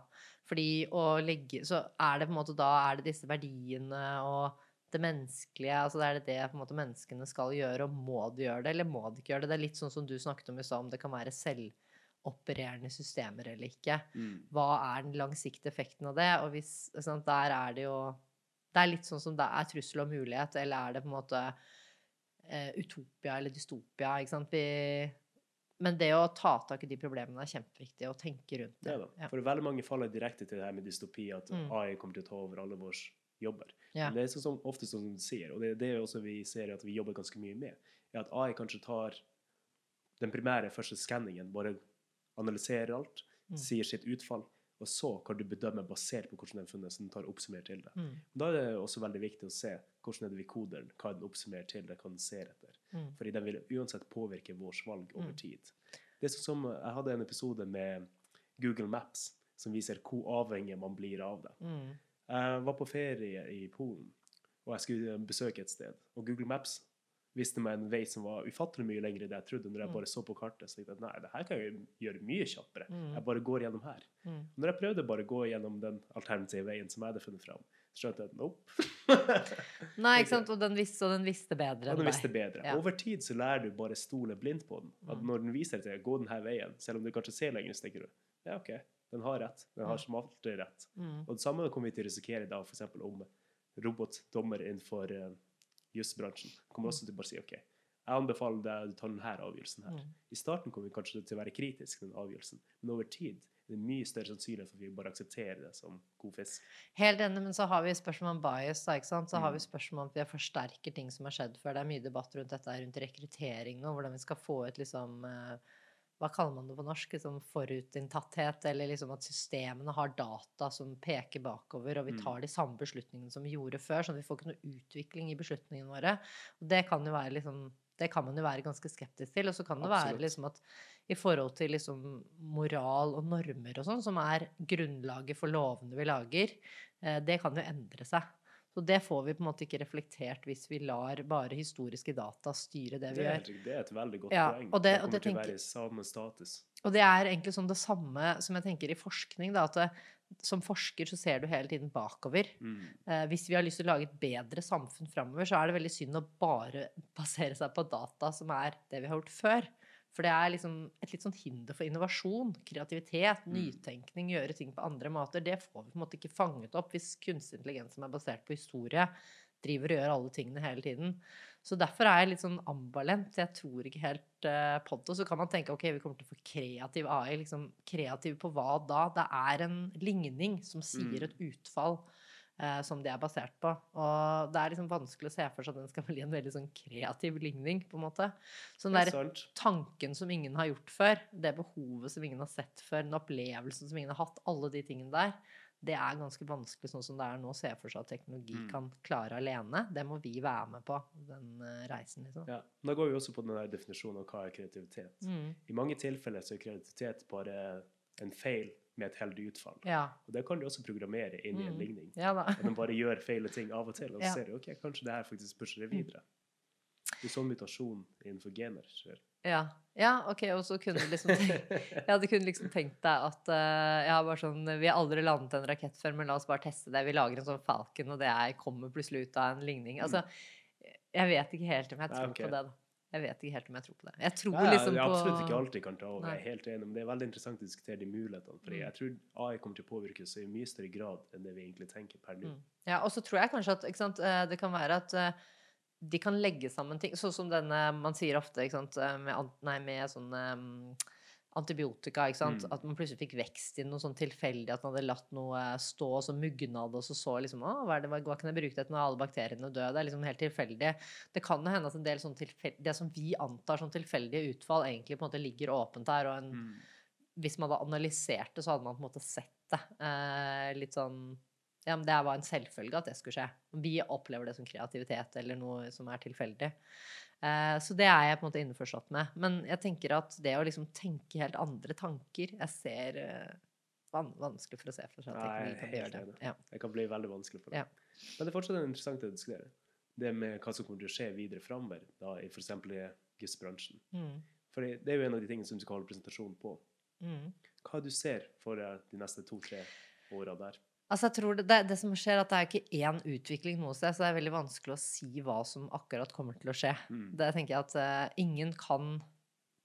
Fordi å legge Så er det på en måte da er det disse verdiene og det menneskelige altså det Er det det måte menneskene skal gjøre, og må de gjøre det, eller må de ikke gjøre det? Det er litt sånn som du snakket om i stad, om det kan være selvopererende systemer eller ikke Mm. hva er den langsiktige effekten av det? Og hvis, sant, der er det jo Det er litt sånn som det er trussel og mulighet, eller er det på en måte uh, utopia eller dystopia? Ikke sant? Vi, men det å ta tak i de problemene er kjempeviktig, å tenke rundt det. Ja, da. For veldig mange faller direkte til det her med dystopi, at Mm. AI kommer til å ta over alle våre jobber. Ja. Men det er sånn ofte sånn som du sier, og det er det også vi ser at vi jobber ganske mye med, er at AI kanskje tar den primære første skanningen, bare analyserer alt, Mm. sier sitt utfall, og så kan du bedømme basert på hvordan den er funnet, så den tar oppsummert til det. Mm, Da er det også veldig viktig å se hvordan er det vi koder den, hva er den oppsummerer til, det hva den ser etter. mm, Fordi den vil uansett påvirke vårt valg over Mm. tid. Det er som Jeg hadde en episode med Google Maps som viser hvor avhengig man blir av det. mm, Jeg var på ferie i Polen, og jeg skulle besøke et sted. Og Google Maps viste meg en vei som var ufattelig mye lengre enn jeg trodde. Når jeg Mm. bare så på kartet, så tenkte jeg nei, det her kan jeg gjøre mye kjappere. Mm. Jeg bare går gjennom her. mm. Når jeg prøvde bare å gå gjennom den alternative veien som jeg hadde funnet fram, så skjønte jeg at nope. Nei, Ikke sant? Og den visste, og den visste bedre enn deg. den visste bedre. Ja. Over tid så lærer du bare stole blindt på den. At Mm. når den viser deg gå denne veien, selv om du kanskje ser lenger, så tenker du ja, OK, den har rett. Den har Mm. som alltid rett. Mm, Og det samme kommer vi til å risikere da, f.eks. om robotdommer innenfor uh, jusbransjen. Kommer også til å bare si OK, jeg anbefaler deg å ta denne avgjørelsen her. mm. I starten kommer vi kanskje til å være kritisk til den avgjørelsen, men over tid er det mye større sannsynlighet for at vi bare aksepterer det som god fisk. Helt enig, men så har vi spørsmål om bias. Da, ikke sant? Så har Mm. vi spørsmål om at vi forsterker ting som har skjedd før. Det er mye debatt rundt dette rundt rekruttering og hvordan vi skal få ut liksom eh, Hva kaller man det på norsk? Liksom forutinntatthet, eller liksom at systemene har data som peker bakover, og vi Mm. tar de samme beslutningene som vi gjorde før, sånn at vi får ikke noe utvikling i beslutningene våre. Og det kan jo være liksom det kan man jo være ganske skeptisk til. Og så kan det Absolutt. være liksom at i forhold til liksom moral og normer og sånn, som er grunnlaget for lovene vi lager, eh, det kan jo endre seg. Så det får vi på en måte ikke reflektert hvis vi lar bare historiske data styre det vi Det er, gjør. det er et veldig godt Ja, poeng. og det- det kommer det til å være i samme status. Og det er egentlig sånn det samme som jeg tenker i forskning, da, at det, som forsker så ser du hele tiden bakover. Mm. Eh, hvis vi har lyst til å lage et bedre samfunn framover, så er det veldig synd å bare basere seg på data som er det vi har gjort før. For det er liksom et litt sånn hinder for innovasjon, kreativitet, Mm. nytenkning, gjøre ting på andre måter. Det får vi på en måte ikke fanget opp hvis kunstig intelligens som er basert på historie, driver og gjør alle tingene hele tiden. Så derfor er jeg litt sånn ambivalent. Jeg tror ikke helt uh, på det. Så kan man tenke ok, vi kommer til å få kreativ AI. Liksom, kreativ på hva da? Det er en ligning som sier Mm. et utfall som de er basert på. Og det er liksom vanskelig å se for seg at den skal bli en veldig sånn kreativ ligning, på en måte. Så den er der tanken som ingen har gjort før, det behovet som ingen har sett før, den opplevelsen som ingen har hatt, alle de tingene der, det er ganske vanskelig sånn som det er nå, å se for seg at teknologi Mm. kan klare alene. Det må vi være med på, den eh, reisen, liksom. Ja. Da går vi også på den der definisjonen av hva er kreativitet. Mm. I mange tilfeller så er kreativitet bare en feil med et heldig utfall. Ja. Og det kan du også programmere inn i en Mm. ligning. ja. At den bare gjør feile ting av og til, og så Ja. Mm. ser du ok, kanskje det her faktisk pusher det videre. Det er sånn mutasjon innenfor gener skjer. Ja. ja, OK, og så kunne du liksom Ja, du kunne liksom tenkt deg at uh, ja, bare sånn, Vi har aldri landet en rakett før, men la oss bare teste det. Vi lager en sånn Falcon, og det er, kommer plutselig ut av en ligning. Altså, jeg vet ikke helt om jeg tror okay. på det, da. Jeg vet ikke helt om jeg tror på det. Jeg tror Ja, liksom på absolutt ikke alltid kan ta over, jeg er helt enig, men det er veldig interessant å diskutere de mulighetene. For Mm. jeg tror AI kommer til å påvirke oss i mye større grad enn det vi egentlig tenker per nå. Mm. Ja, og så tror jeg kanskje at sant, eh, det kan være at eh, de kan legge sammen ting, sånn som denne man sier ofte ikke sant, eh, med, nei, med sånn antibiotika, ikke sant? Mm. at man plutselig fikk vekst i noe sånn tilfeldig, at man hadde latt noe stå, og så mugna det, og så så liksom, å, hva, det, hva, kan jeg bruke det til når alle bakteriene dør? Det er liksom helt tilfeldig. Det kan jo hende at en del sånn det som vi antar som tilfeldige utfall, egentlig på en måte ligger åpent der, og en, Mm. hvis man hadde analysert det, så hadde man på en måte sett det. Eh, litt sånn Ja, men det var en selvfølge at det skulle skje. Vi opplever det som kreativitet eller noe som er tilfeldig. Eh, så det er jeg på en måte innforstått med. Men jeg tenker at det å liksom tenke helt andre tanker Jeg ser eh, van vanskelig for å se for seg at teknologi kan gjøre det. Ja. Det kan bli veldig vanskelig for deg. Ja. Men det er fortsatt interessant å diskutere. Det med hva som kommer til å skje videre framover, da i f.eks. i jusbransjen. Mm. For det er jo en av de tingene som du skal holde presentasjon på. Mm. Hva du ser for deg de neste to-tre åra der? Altså jeg tror det, det, det som skjer, er at det er ikke én utvikling noe sted, så det er veldig vanskelig å si hva som akkurat kommer til å skje. Mm. Det tenker jeg at uh, ingen kan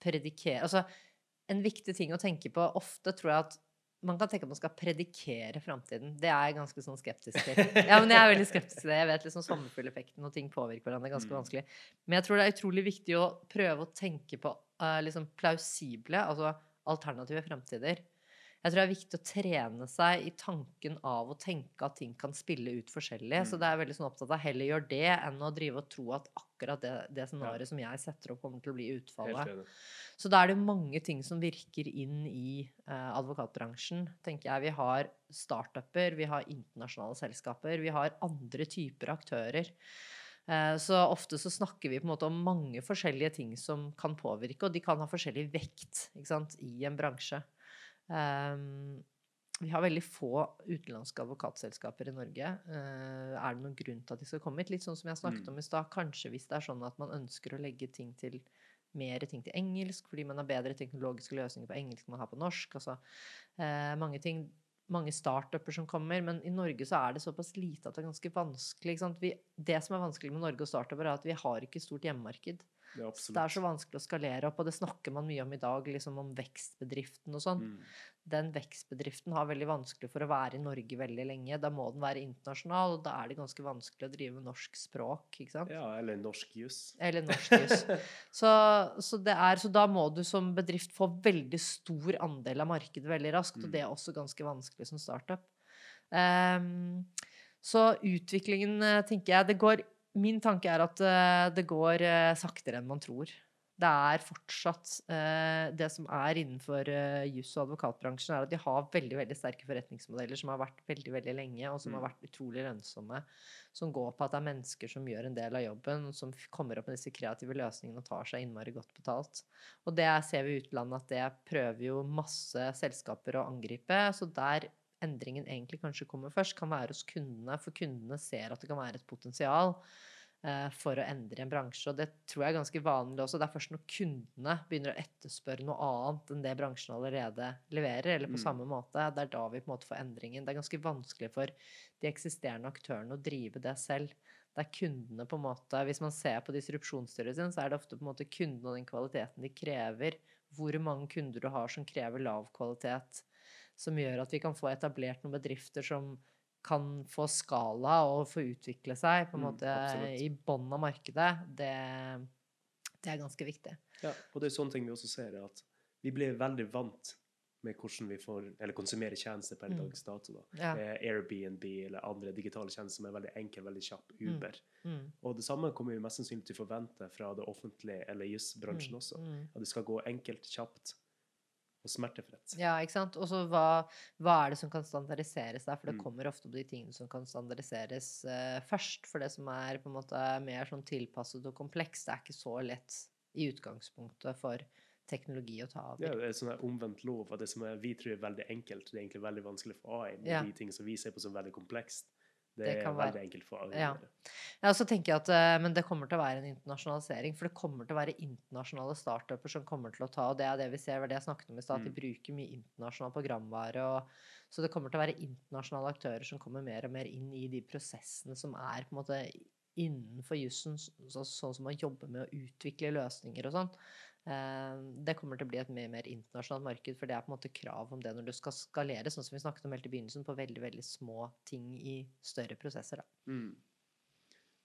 predikere Altså, en viktig ting å tenke på ofte tror jeg at man kan tenke at man skal predikere framtiden. Det er jeg ganske sånn skeptisk til. Ja, men jeg er veldig skeptisk til det. Jeg vet liksom sommerfugleffekten og ting påvirker hverandre. ganske Mm. vanskelig. Men jeg tror det er utrolig viktig å prøve å tenke på uh, liksom plausible, altså alternative fremtider. Jeg tror det er viktig å trene seg i tanken av å tenke at ting kan spille ut forskjellig. Så Mm. det er veldig sånn opptatt av heller gjør det enn å drive og tro at akkurat det, det scenarioet som jeg setter opp, kommer til å bli utfallet. Så da er det mange ting som virker inn i eh, advokatbransjen. tenker jeg. Vi har startuper, vi har internasjonale selskaper, vi har andre typer aktører. Eh, så ofte så snakker vi på en måte om mange forskjellige ting som kan påvirke, og de kan ha forskjellig vekt ikke sant, i en bransje. Ehm, vi har veldig få utenlandske advokatselskaper i Norge. Uh, er det noen grunn til at de skal komme hit? Litt sånn som jeg snakket Mm. om i stad. Kanskje hvis det er sånn at man ønsker å legge ting til mer ting til engelsk, fordi man har bedre teknologiske løsninger på engelsk enn man har på norsk. Altså, uh, mange ting mange startuper som kommer, men i Norge så er det såpass lite at det er ganske vanskelig. Vi, det som er vanskelig med Norge og startuper, er at vi har ikke stort hjemmemarked. Det er Så det er så vanskelig å skalere opp, og det snakker man mye om i dag, liksom om vekstbedriften og sånn. Mm. Den vekstbedriften har veldig vanskelig for å være i Norge veldig lenge. Da må den være internasjonal, og da er det ganske vanskelig å drive med norsk språk, ikke sant? Ja, eller norsk jus. Eller norsk jus. Så, så, det er, så da må du som bedrift få veldig stor andel av markedet veldig raskt, og Mm. det er også ganske vanskelig som startup. Um, så utviklingen, eh, tenker jeg det går, Min tanke er at eh, det går eh, saktere enn man tror. Det er fortsatt eh, Det som er innenfor juss- og advokatbransjen, er at de har veldig veldig sterke forretningsmodeller som har vært veldig veldig lenge, og som Mm. har vært utrolig lønnsomme. Som går på at det er mennesker som gjør en del av jobben, som kommer opp med disse kreative løsningene og tar seg innmari godt betalt. Og det ser vi i utlandet at det prøver jo masse selskaper å angripe. Så der endringen egentlig kanskje kommer først, kan være hos kundene. For kundene ser at det kan være et potensial eh, for å endre en bransje. Og det tror jeg er ganske vanlig også. Det er først når kundene begynner å etterspørre noe annet enn det bransjen allerede leverer, eller på Mm. samme måte, det er da vi på en måte får endringen. Det er ganske vanskelig for de eksisterende aktørene å drive det selv. Det er kundene på en måte Hvis man ser på disrupsjonsstyret sin, så er det ofte på en måte kundene og den kvaliteten de krever. Hvor mange kunder du har som krever lav kvalitet. Som gjør at vi kan få etablert noen bedrifter som kan få skala og få utvikle seg på en Mm, måte mm, i bånn av markedet. Det, det er ganske viktig. Ja, og det er sånne ting vi også ser, er at vi blir veldig vant med hvordan vi får, eller konsumerer tjenester per Mm. dags dato. da. Ja. Eh, Airbnb eller andre digitale tjenester som er veldig enkel, veldig kjapp. Mm. Uber. Mm. Og det samme kommer vi mest sannsynlig til å forvente fra det offentlige eller jusbransjen Mm. også. Mm. At det skal gå enkelt, kjapt, og smertefritt. Ja, ikke sant. Og så hva, hva er det som kan standardiseres der? For det Mm. kommer ofte på de tingene som kan standardiseres uh, først. For det som er på en måte mer sånn tilpasset og komplekst, det er ikke så lett i utgangspunktet for teknologi å ta over. Ja, det er sånn omvendt lov. at Det som er, vi tror er veldig enkelt, det er egentlig veldig vanskelig for AI. Men Ja. de ting som vi ser på som veldig komplekst, det, Det kan er veldig enkelt for alle. å Ja. Ja, så tenker jeg at, eh, Men det kommer til å være en internasjonalisering. For det kommer til å være internasjonale startuper som kommer til å ta Og det er det vi ser, det jeg snakket om i stad, at de Mm. bruker mye internasjonal programvare. Og, så det kommer til å være internasjonale aktører som kommer mer og mer inn i de prosessene som er på en måte innenfor jussen, så, sånn som man jobber med å utvikle løsninger og sånn. Eh, Det kommer til å bli et mye mer internasjonalt marked, for det er på en måte krav om det når du skal skalere, sånn som vi snakket om helt i begynnelsen, på veldig veldig små ting i større prosesser. da. Mm.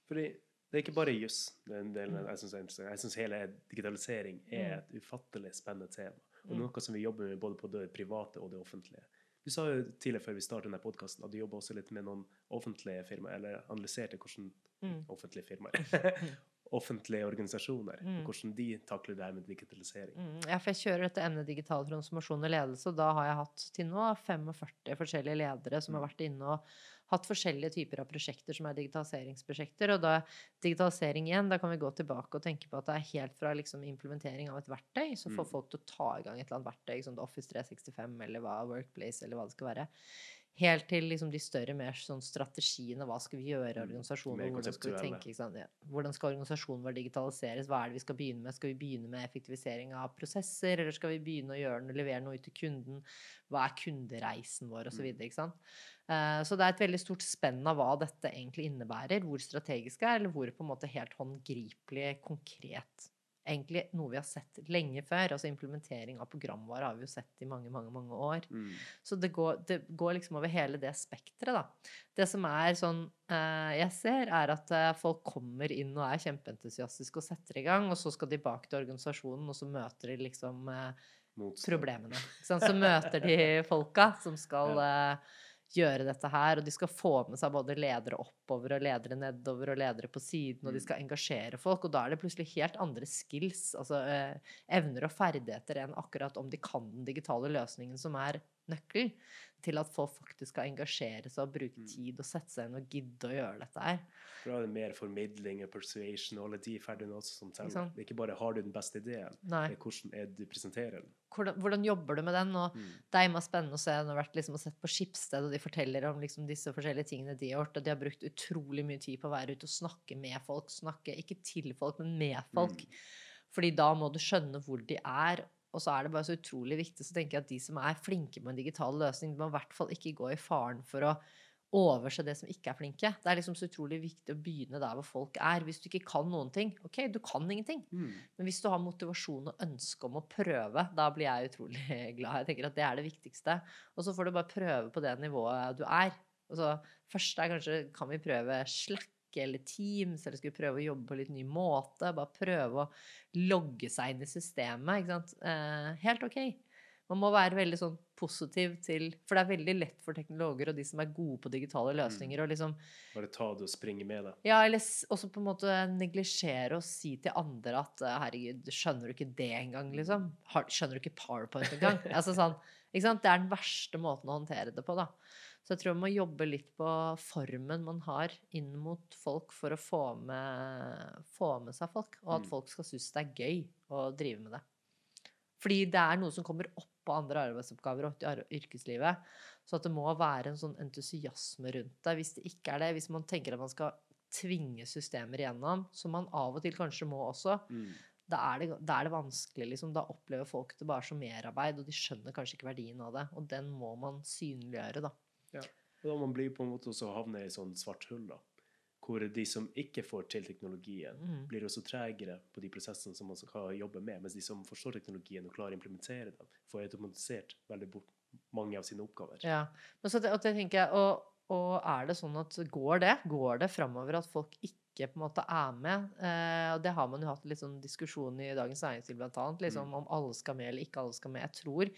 Fordi det er ikke bare juss. Mm. jeg syns hele digitalisering er et ufattelig spennende tema. Og Mm. noe som vi jobber med både på det private og det offentlige. Du sa jo tidligere før vi startet denne podkasten at du jobber også litt med noen offentlige firmaer, eller analyserte hvordan Mm. offentlige firmaer Offentlige organisasjoner. Mm. og Hvordan de takler det her med digitalisering. Mm, ja, for jeg kjører dette emnet digital transformasjon og ledelse, og da har jeg hatt til nå 45 forskjellige ledere som har Mm. vært inne og hatt forskjellige typer av prosjekter som er digitaliseringsprosjekter. Og da digitalisering igjen, da kan vi gå tilbake og tenke på at det er helt fra liksom implementering av et verktøy, så får Mm. folk til å ta i gang et eller annet verktøy, som Office 365 eller hva, Workplace eller hva det skal være. Helt til liksom de større mer sånn strategiene. Hva skal vi gjøre i Mm, organisasjonen? Hvordan skal tenke? Ja. Hvordan skal organisasjonen vår digitaliseres? Hva er det vi skal begynne med? Skal vi begynne med effektivisering av prosesser, eller skal vi begynne å gjøre levere noe ut til kunden? Hva er kundereisen vår, Og så videre. ikke sant? Uh, Så det er et veldig stort spenn av hva dette egentlig innebærer. Hvor strategisk det er, eller hvor på en måte helt håndgripelig, konkret. Egentlig noe vi har sett lenge før. altså Implementering av programvare har vi jo sett i mange, mange, mange år. Mm. Så det går, det går liksom over hele det spekteret, da. Det som er sånn eh, jeg ser, er at eh, folk kommer inn og er kjempeentusiastiske og setter i gang, og så skal de bak til organisasjonen, og så møter de liksom eh, problemene. Sånn. Så møter de folka som skal eh, gjøre dette her, og de skal få med seg både ledere oppover og ledere nedover og ledere på siden, og de Mm. skal engasjere folk, og da er det plutselig helt andre skills, altså eh, evner og ferdigheter enn akkurat om de kan den digitale løsningen som er nøkkel til at folk faktisk skal engasjere seg og bruke Mm. tid og sette seg inn og gidde å gjøre dette her. Da er det mer formidling og persuasion og alle de ferdighetene også som teller. Det er ikke bare har du den beste ideen, Nei. det er hvordan er du presenterer den. Hvordan, hvordan jobber du med den? Og Mm. Det er meg spennende å se. Jeg har vært liksom og sett på Skipsted, og de forteller om liksom disse forskjellige tingene de har gjort. Og de har brukt utrolig mye tid på å være ute og snakke med folk. Snakke ikke til folk, men med folk. Mm. Fordi da må du skjønne hvor de er. Og så er det bare så utrolig viktig så tenker jeg at de som er flinke med en digital løsning, de må i hvert fall ikke gå i faren for å overse det som ikke er flinke. Det er liksom så utrolig viktig å begynne der hvor folk er. Hvis du ikke kan noen ting, ok, du kan ingenting. Mm. Men hvis du har motivasjon og ønske om å prøve, da blir jeg utrolig glad. Jeg tenker at det er det viktigste. Og så får du bare prøve på det nivået du er. Og så først er kanskje kan vi prøve Slack eller Teams, eller skulle prøve å jobbe på litt ny måte? Bare prøve å logge seg inn i systemet. Ikke sant? Eh, helt ok. Man må være veldig sånn positiv til For det er veldig lett for teknologer og de som er gode på digitale løsninger, å liksom Bare ta det og springe med det. ja, eller også på en måte neglisjere og si til andre at eh, herregud, skjønner du ikke det engang, liksom? Skjønner du ikke PowerPoint engang? altså sånn, ikke sant? Det er den verste måten å håndtere det på, da. Så jeg tror man må jobbe litt på formen man har inn mot folk for å få med, få med seg folk, og at Mm. folk skal synes det er gøy å drive med det. Fordi det er noe som kommer opp på andre arbeidsoppgaver og til yrkeslivet. Så at det må være en sånn entusiasme rundt det. Hvis det ikke er det, hvis man tenker at man skal tvinge systemer igjennom, som man av og til kanskje må også, Mm. da er det, da er det vanskelig. Liksom. Da opplever folk det bare som merarbeid, og de skjønner kanskje ikke verdien av det. Og den må man synliggjøre, da. Og da man blir på en måte også havner i sånn svart hull, da. Hvor de som ikke får til teknologien, Mm. blir også tregere på de prosessene som man skal jobbe med, mens de som forstår teknologien og klarer å implementere den, får automatisert veldig bort mange av sine oppgaver. Ja. Men så det, det tenker jeg, og, og er det sånn at går det? Går det framover at folk ikke på en måte er med? Eh, og det har man jo hatt litt sånn diskusjon i Dagens Næringsliv blant annet, liksom, Mm. om alle skal med eller ikke alle skal med. Jeg tror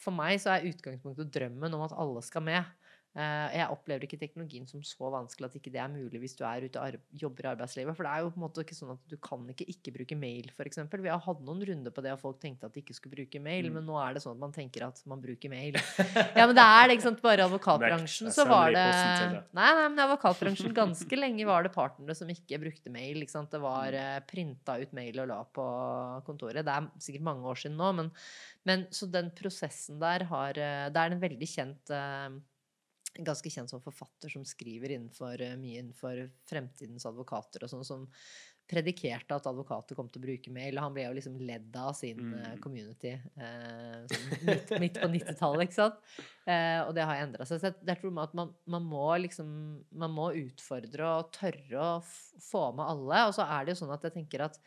For meg så er utgangspunktet drømmen om at alle skal med. Eh, jeg opplever ikke teknologien som så vanskelig at ikke det er mulig hvis du er ute og jobber i arbeidslivet. For det er jo på en måte ikke sånn at du kan ikke ikke bruke mail, f.eks. Vi har hatt noen runder på det, og folk tenkte at de ikke skulle bruke mail, Mm. men nå er det sånn at man tenker at man bruker mail. Ja, men det er det, ikke sant. Bare advokatbransjen så var det. Nei, nei, men advokatbransjen ganske lenge var det partnere som ikke brukte mail. Ikke sant? Det Mm. var eh, printa ut mail og la på kontoret. Det er sikkert mange år siden nå, men, men så den prosessen der har eh, Det er en veldig kjent Ganske kjent som forfatter som skriver innenfor, eh, mye innenfor fremtidens advokater og sånn, som predikerte at advokater kom til å bruke mail. Og han ble jo liksom ledd av sin eh, Mm. community eh, sånn midt, midt på 90-tallet, ikke sant. Eh, og det har endra seg. Så jeg, tror at man, man må liksom Man må utfordre og tørre å få med alle. Og så er det jo sånn at jeg tenker at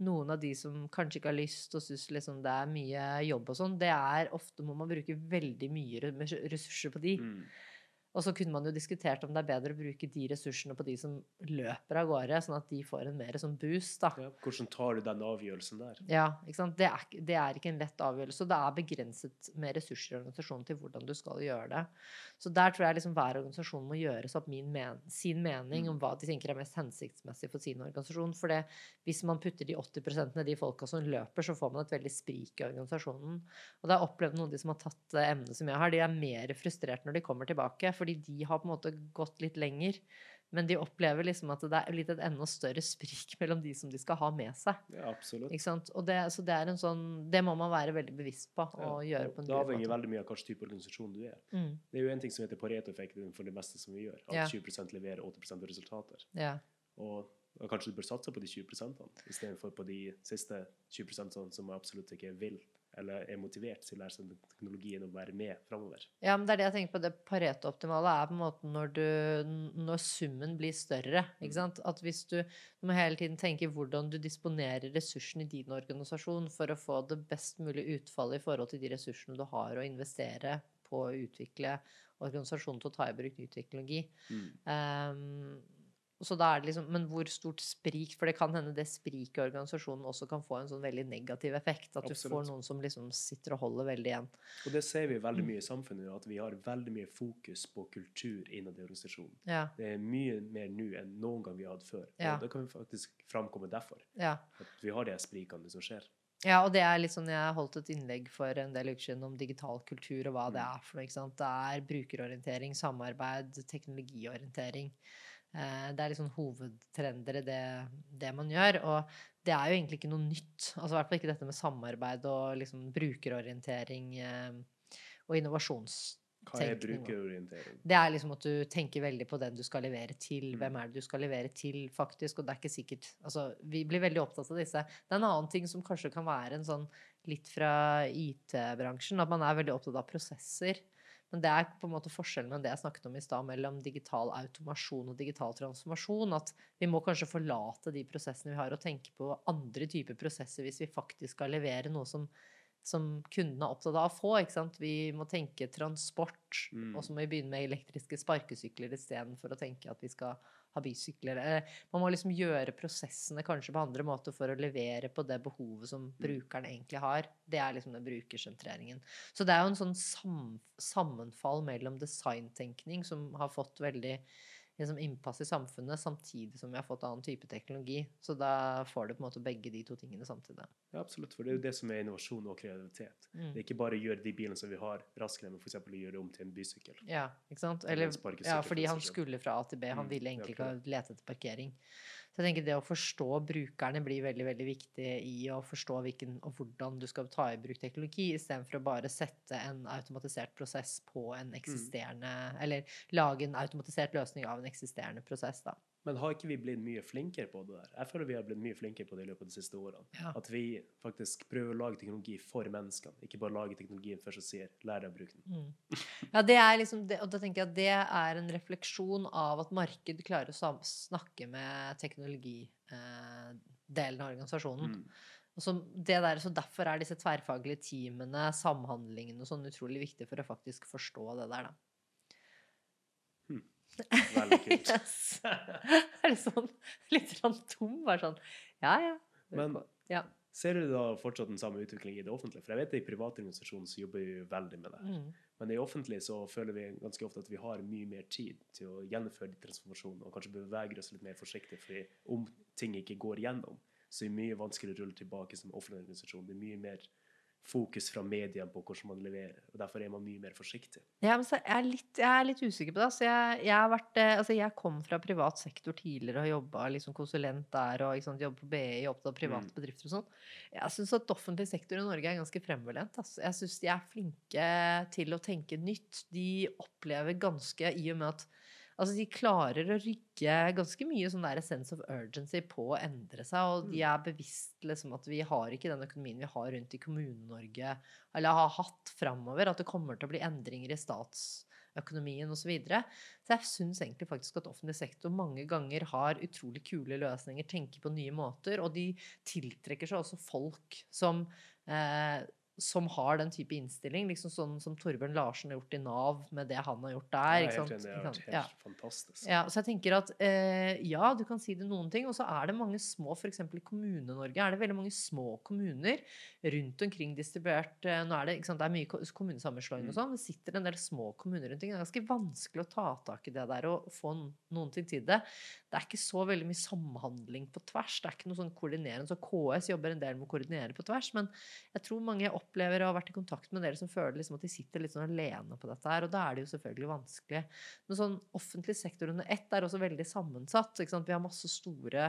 noen av de som kanskje ikke har lyst og syns liksom det er mye jobb og sånn, det er ofte må man bruke veldig mye ressurser på de. Mm. Og så kunne man jo diskutert om det er bedre å bruke de ressursene på de som løper av gårde, sånn at de får en mer sånn boost, da. Ja, hvordan tar du den avgjørelsen der? Ja, ikke sant? Det er, det er ikke en lett avgjørelse. og Det er begrenset med ressurser i organisasjonen til hvordan du skal gjøre det. Så der tror jeg liksom hver organisasjon må gjøre seg opp min men sin mening om hva de tenker er mest hensiktsmessig for sin organisasjon. For det, hvis man putter de 80% av de folka som løper, så får man et veldig sprik i organisasjonen. Og det har jeg opplevd noen av de som har tatt emnet som jeg har, de er mer frustrert når de kommer tilbake, fordi de har på en måte gått litt lenger. Men de opplever liksom at det er litt et enda større sprik mellom de som de skal ha med seg. Ja, absolutt. Og det, så det er en sånn Det må man være veldig bevisst på og Ja, gjøre på en Det avhenger veldig mye av hvilken type organisasjon du er. Mm, Det er jo en ting som heter Pareto-effekten for det meste som vi gjør. At Ja. 20% leverer 80 av resultater. ja. Og, og kanskje du bør satse på de 20% istedenfor på de siste 20% som absolutt ikke vil eller er motivert til å lære seg teknologien og være med framover. ja, men det er det jeg tenker på. Det Pareto-optimale er på en måte når, du, når summen blir større. Ikke sant? At hvis du, du må hele tiden tenke hvordan du disponerer ressursene i din organisasjon for å få det best mulige utfallet i forhold til de ressursene du har å investere på å utvikle organisasjonen til å ta i bruk ny teknologi. Mm. Ehm, så da er det liksom, Men hvor stort sprik For det kan hende det spriket i organisasjonen også kan få en sånn veldig negativ effekt. At du får noen som liksom sitter og holder veldig igjen. Og det ser vi Mm. veldig mye i samfunnet nå, at vi har veldig mye fokus på kultur innad i organisasjonen. Ja, Det er mye mer nå enn noen gang vi har hatt før. Ja. Og det kan vi faktisk framkomme derfor. ja. At vi har de sprikene som skjer. ja, og det er litt sånn Jeg holdt et innlegg for en del uker siden om digital kultur og hva det Mm. er for noe. ikke sant? Det er brukerorientering, samarbeid, teknologiorientering. Eh, Det er liksom hovedtrender i det, det man gjør. Og det er jo egentlig ikke noe nytt. Altså I hvert fall ikke dette med samarbeid og liksom brukerorientering eh, og innovasjonstenkning. Hva er brukerorientering? Det er liksom at du tenker veldig på den du skal levere til. Mm. Hvem er det du skal levere til, faktisk? Og det er ikke sikkert Altså, vi blir veldig opptatt av disse. Det er en annen ting som kanskje kan være en sånn litt fra IT-bransjen, at man er veldig opptatt av prosesser. Men det er på en måte forskjellen med det jeg snakket om i stad, mellom digital automasjon og digital transformasjon. At vi må kanskje forlate de prosessene vi har, og tenke på andre typer prosesser hvis vi faktisk skal levere noe som, som kundene er opptatt av å få. Ikke sant? Vi må tenke transport, Mm. og så må vi begynne med elektriske sparkesykler istedenfor å tenke at vi skal ha bysykler. Eh, Man må liksom gjøre prosessene kanskje på andre måter for å levere på det behovet som brukeren egentlig har. Det er liksom den brukersentreringen. Så det er jo en sånn sam sammenfall mellom designtenkning, som har fått veldig liksom, innpass i samfunnet, samtidig som vi har fått annen type teknologi. Så da får du på en måte begge de to tingene samtidig. Ja, absolutt. For det er jo det som er innovasjon og kreativitet. Mm. Det er ikke bare å gjøre de bilene som vi har, raskere, men f.eks. å gjøre det om til en bysykkel. Ja, ikke sant? Eller ja, fordi han skulle fra A til B. Han Mm, ville egentlig ikke lete etter parkering. Så jeg tenker det å forstå brukerne blir veldig veldig viktig i å forstå hvilken og hvordan du skal ta i bruk teknologi, istedenfor å bare sette en automatisert prosess på en eksisterende Eller lage en automatisert løsning av en eksisterende prosess, da. Men har ikke vi blitt mye flinkere på det der? Jeg føler vi har blitt mye flinkere på det i løpet av de siste årene. Ja. At vi faktisk prøver å lage teknologi for menneskene, ikke bare lage teknologien først og sier 'lær deg å bruke den'. Mm. Ja, det er liksom det, og da tenker jeg at det er en refleksjon av at marked klarer å snakke med teknologidelen av organisasjonen. Mm. Og så, det der, så derfor er disse tverrfaglige teamene, samhandlingene sånn utrolig viktig for å faktisk forstå det der, da. Veldig kult. Yes. er det sånn litt sånn tom? Bare sånn Ja, ja. Men- ja. Ser du da fortsatt den samme utvikling i det offentlige? For jeg vet at i private organisasjoner så jobber vi veldig med det. Mm. Men i offentlig så føler vi ganske ofte at vi har mye mer tid til å gjennomføre de transformasjonene, og kanskje beveger oss litt mer forsiktig, fordi om ting ikke går gjennom, så er det mye vanskeligere å rulle tilbake som offentlig organisasjon. Det er mye mer fokus fra mediene på hvordan man leverer, og derfor er man mye mer forsiktig. Ja, men så jeg, er litt, jeg er litt usikker på det. Så jeg, jeg, har vært, eh, altså jeg kom fra privat sektor tidligere og har jobba liksom konsulent der og sant, jobbet på BI, opptatt av private Mm. bedrifter og sånn. Jeg syns at offentlig sektor i Norge er ganske fremoverlent. Altså. Jeg syns de er flinke til å tenke nytt. De opplever ganske, i og med at Altså, de klarer å rygge ganske mye sånn der sense of urgency på å endre seg, og de er bevisst liksom at vi har ikke den økonomien vi har rundt i Kommune-Norge, eller har hatt framover, at det kommer til å bli endringer i statsøkonomien osv. Så, videre. så jeg syns egentlig faktisk at offentlig sektor mange ganger har utrolig kule løsninger, tenker på nye måter, og de tiltrekker seg også folk som eh, som har den type innstilling, liksom sånn som Torbjørn Larsen har gjort i Nav med det han har gjort der. Er ikke sant? det har vært Ja. helt fantastisk. Ja, så jeg tenker at eh, ja, du kan si det noen ting, og så er det mange små, f.eks. i Kommune-Norge er det veldig mange små kommuner rundt omkring distribuert eh, Nå er det, ikke sant, det er mye ko- kommunesammenslåing og Mm. sånn, det sitter en del små kommuner rundt omkring. Det er ganske vanskelig å ta tak i det der og få noen ting til det. Det er ikke så veldig mye samhandling på tvers. Det er ikke noe sånn koordinerende. Så KS jobber en del med å koordinere på tvers, men jeg tror mange opplever og har vært i kontakt med dere som føler liksom at de sitter litt sånn alene på dette her, og da er det jo selvfølgelig vanskelig. Men sånn offentlig sektor under ett er også veldig sammensatt. Vi har masse store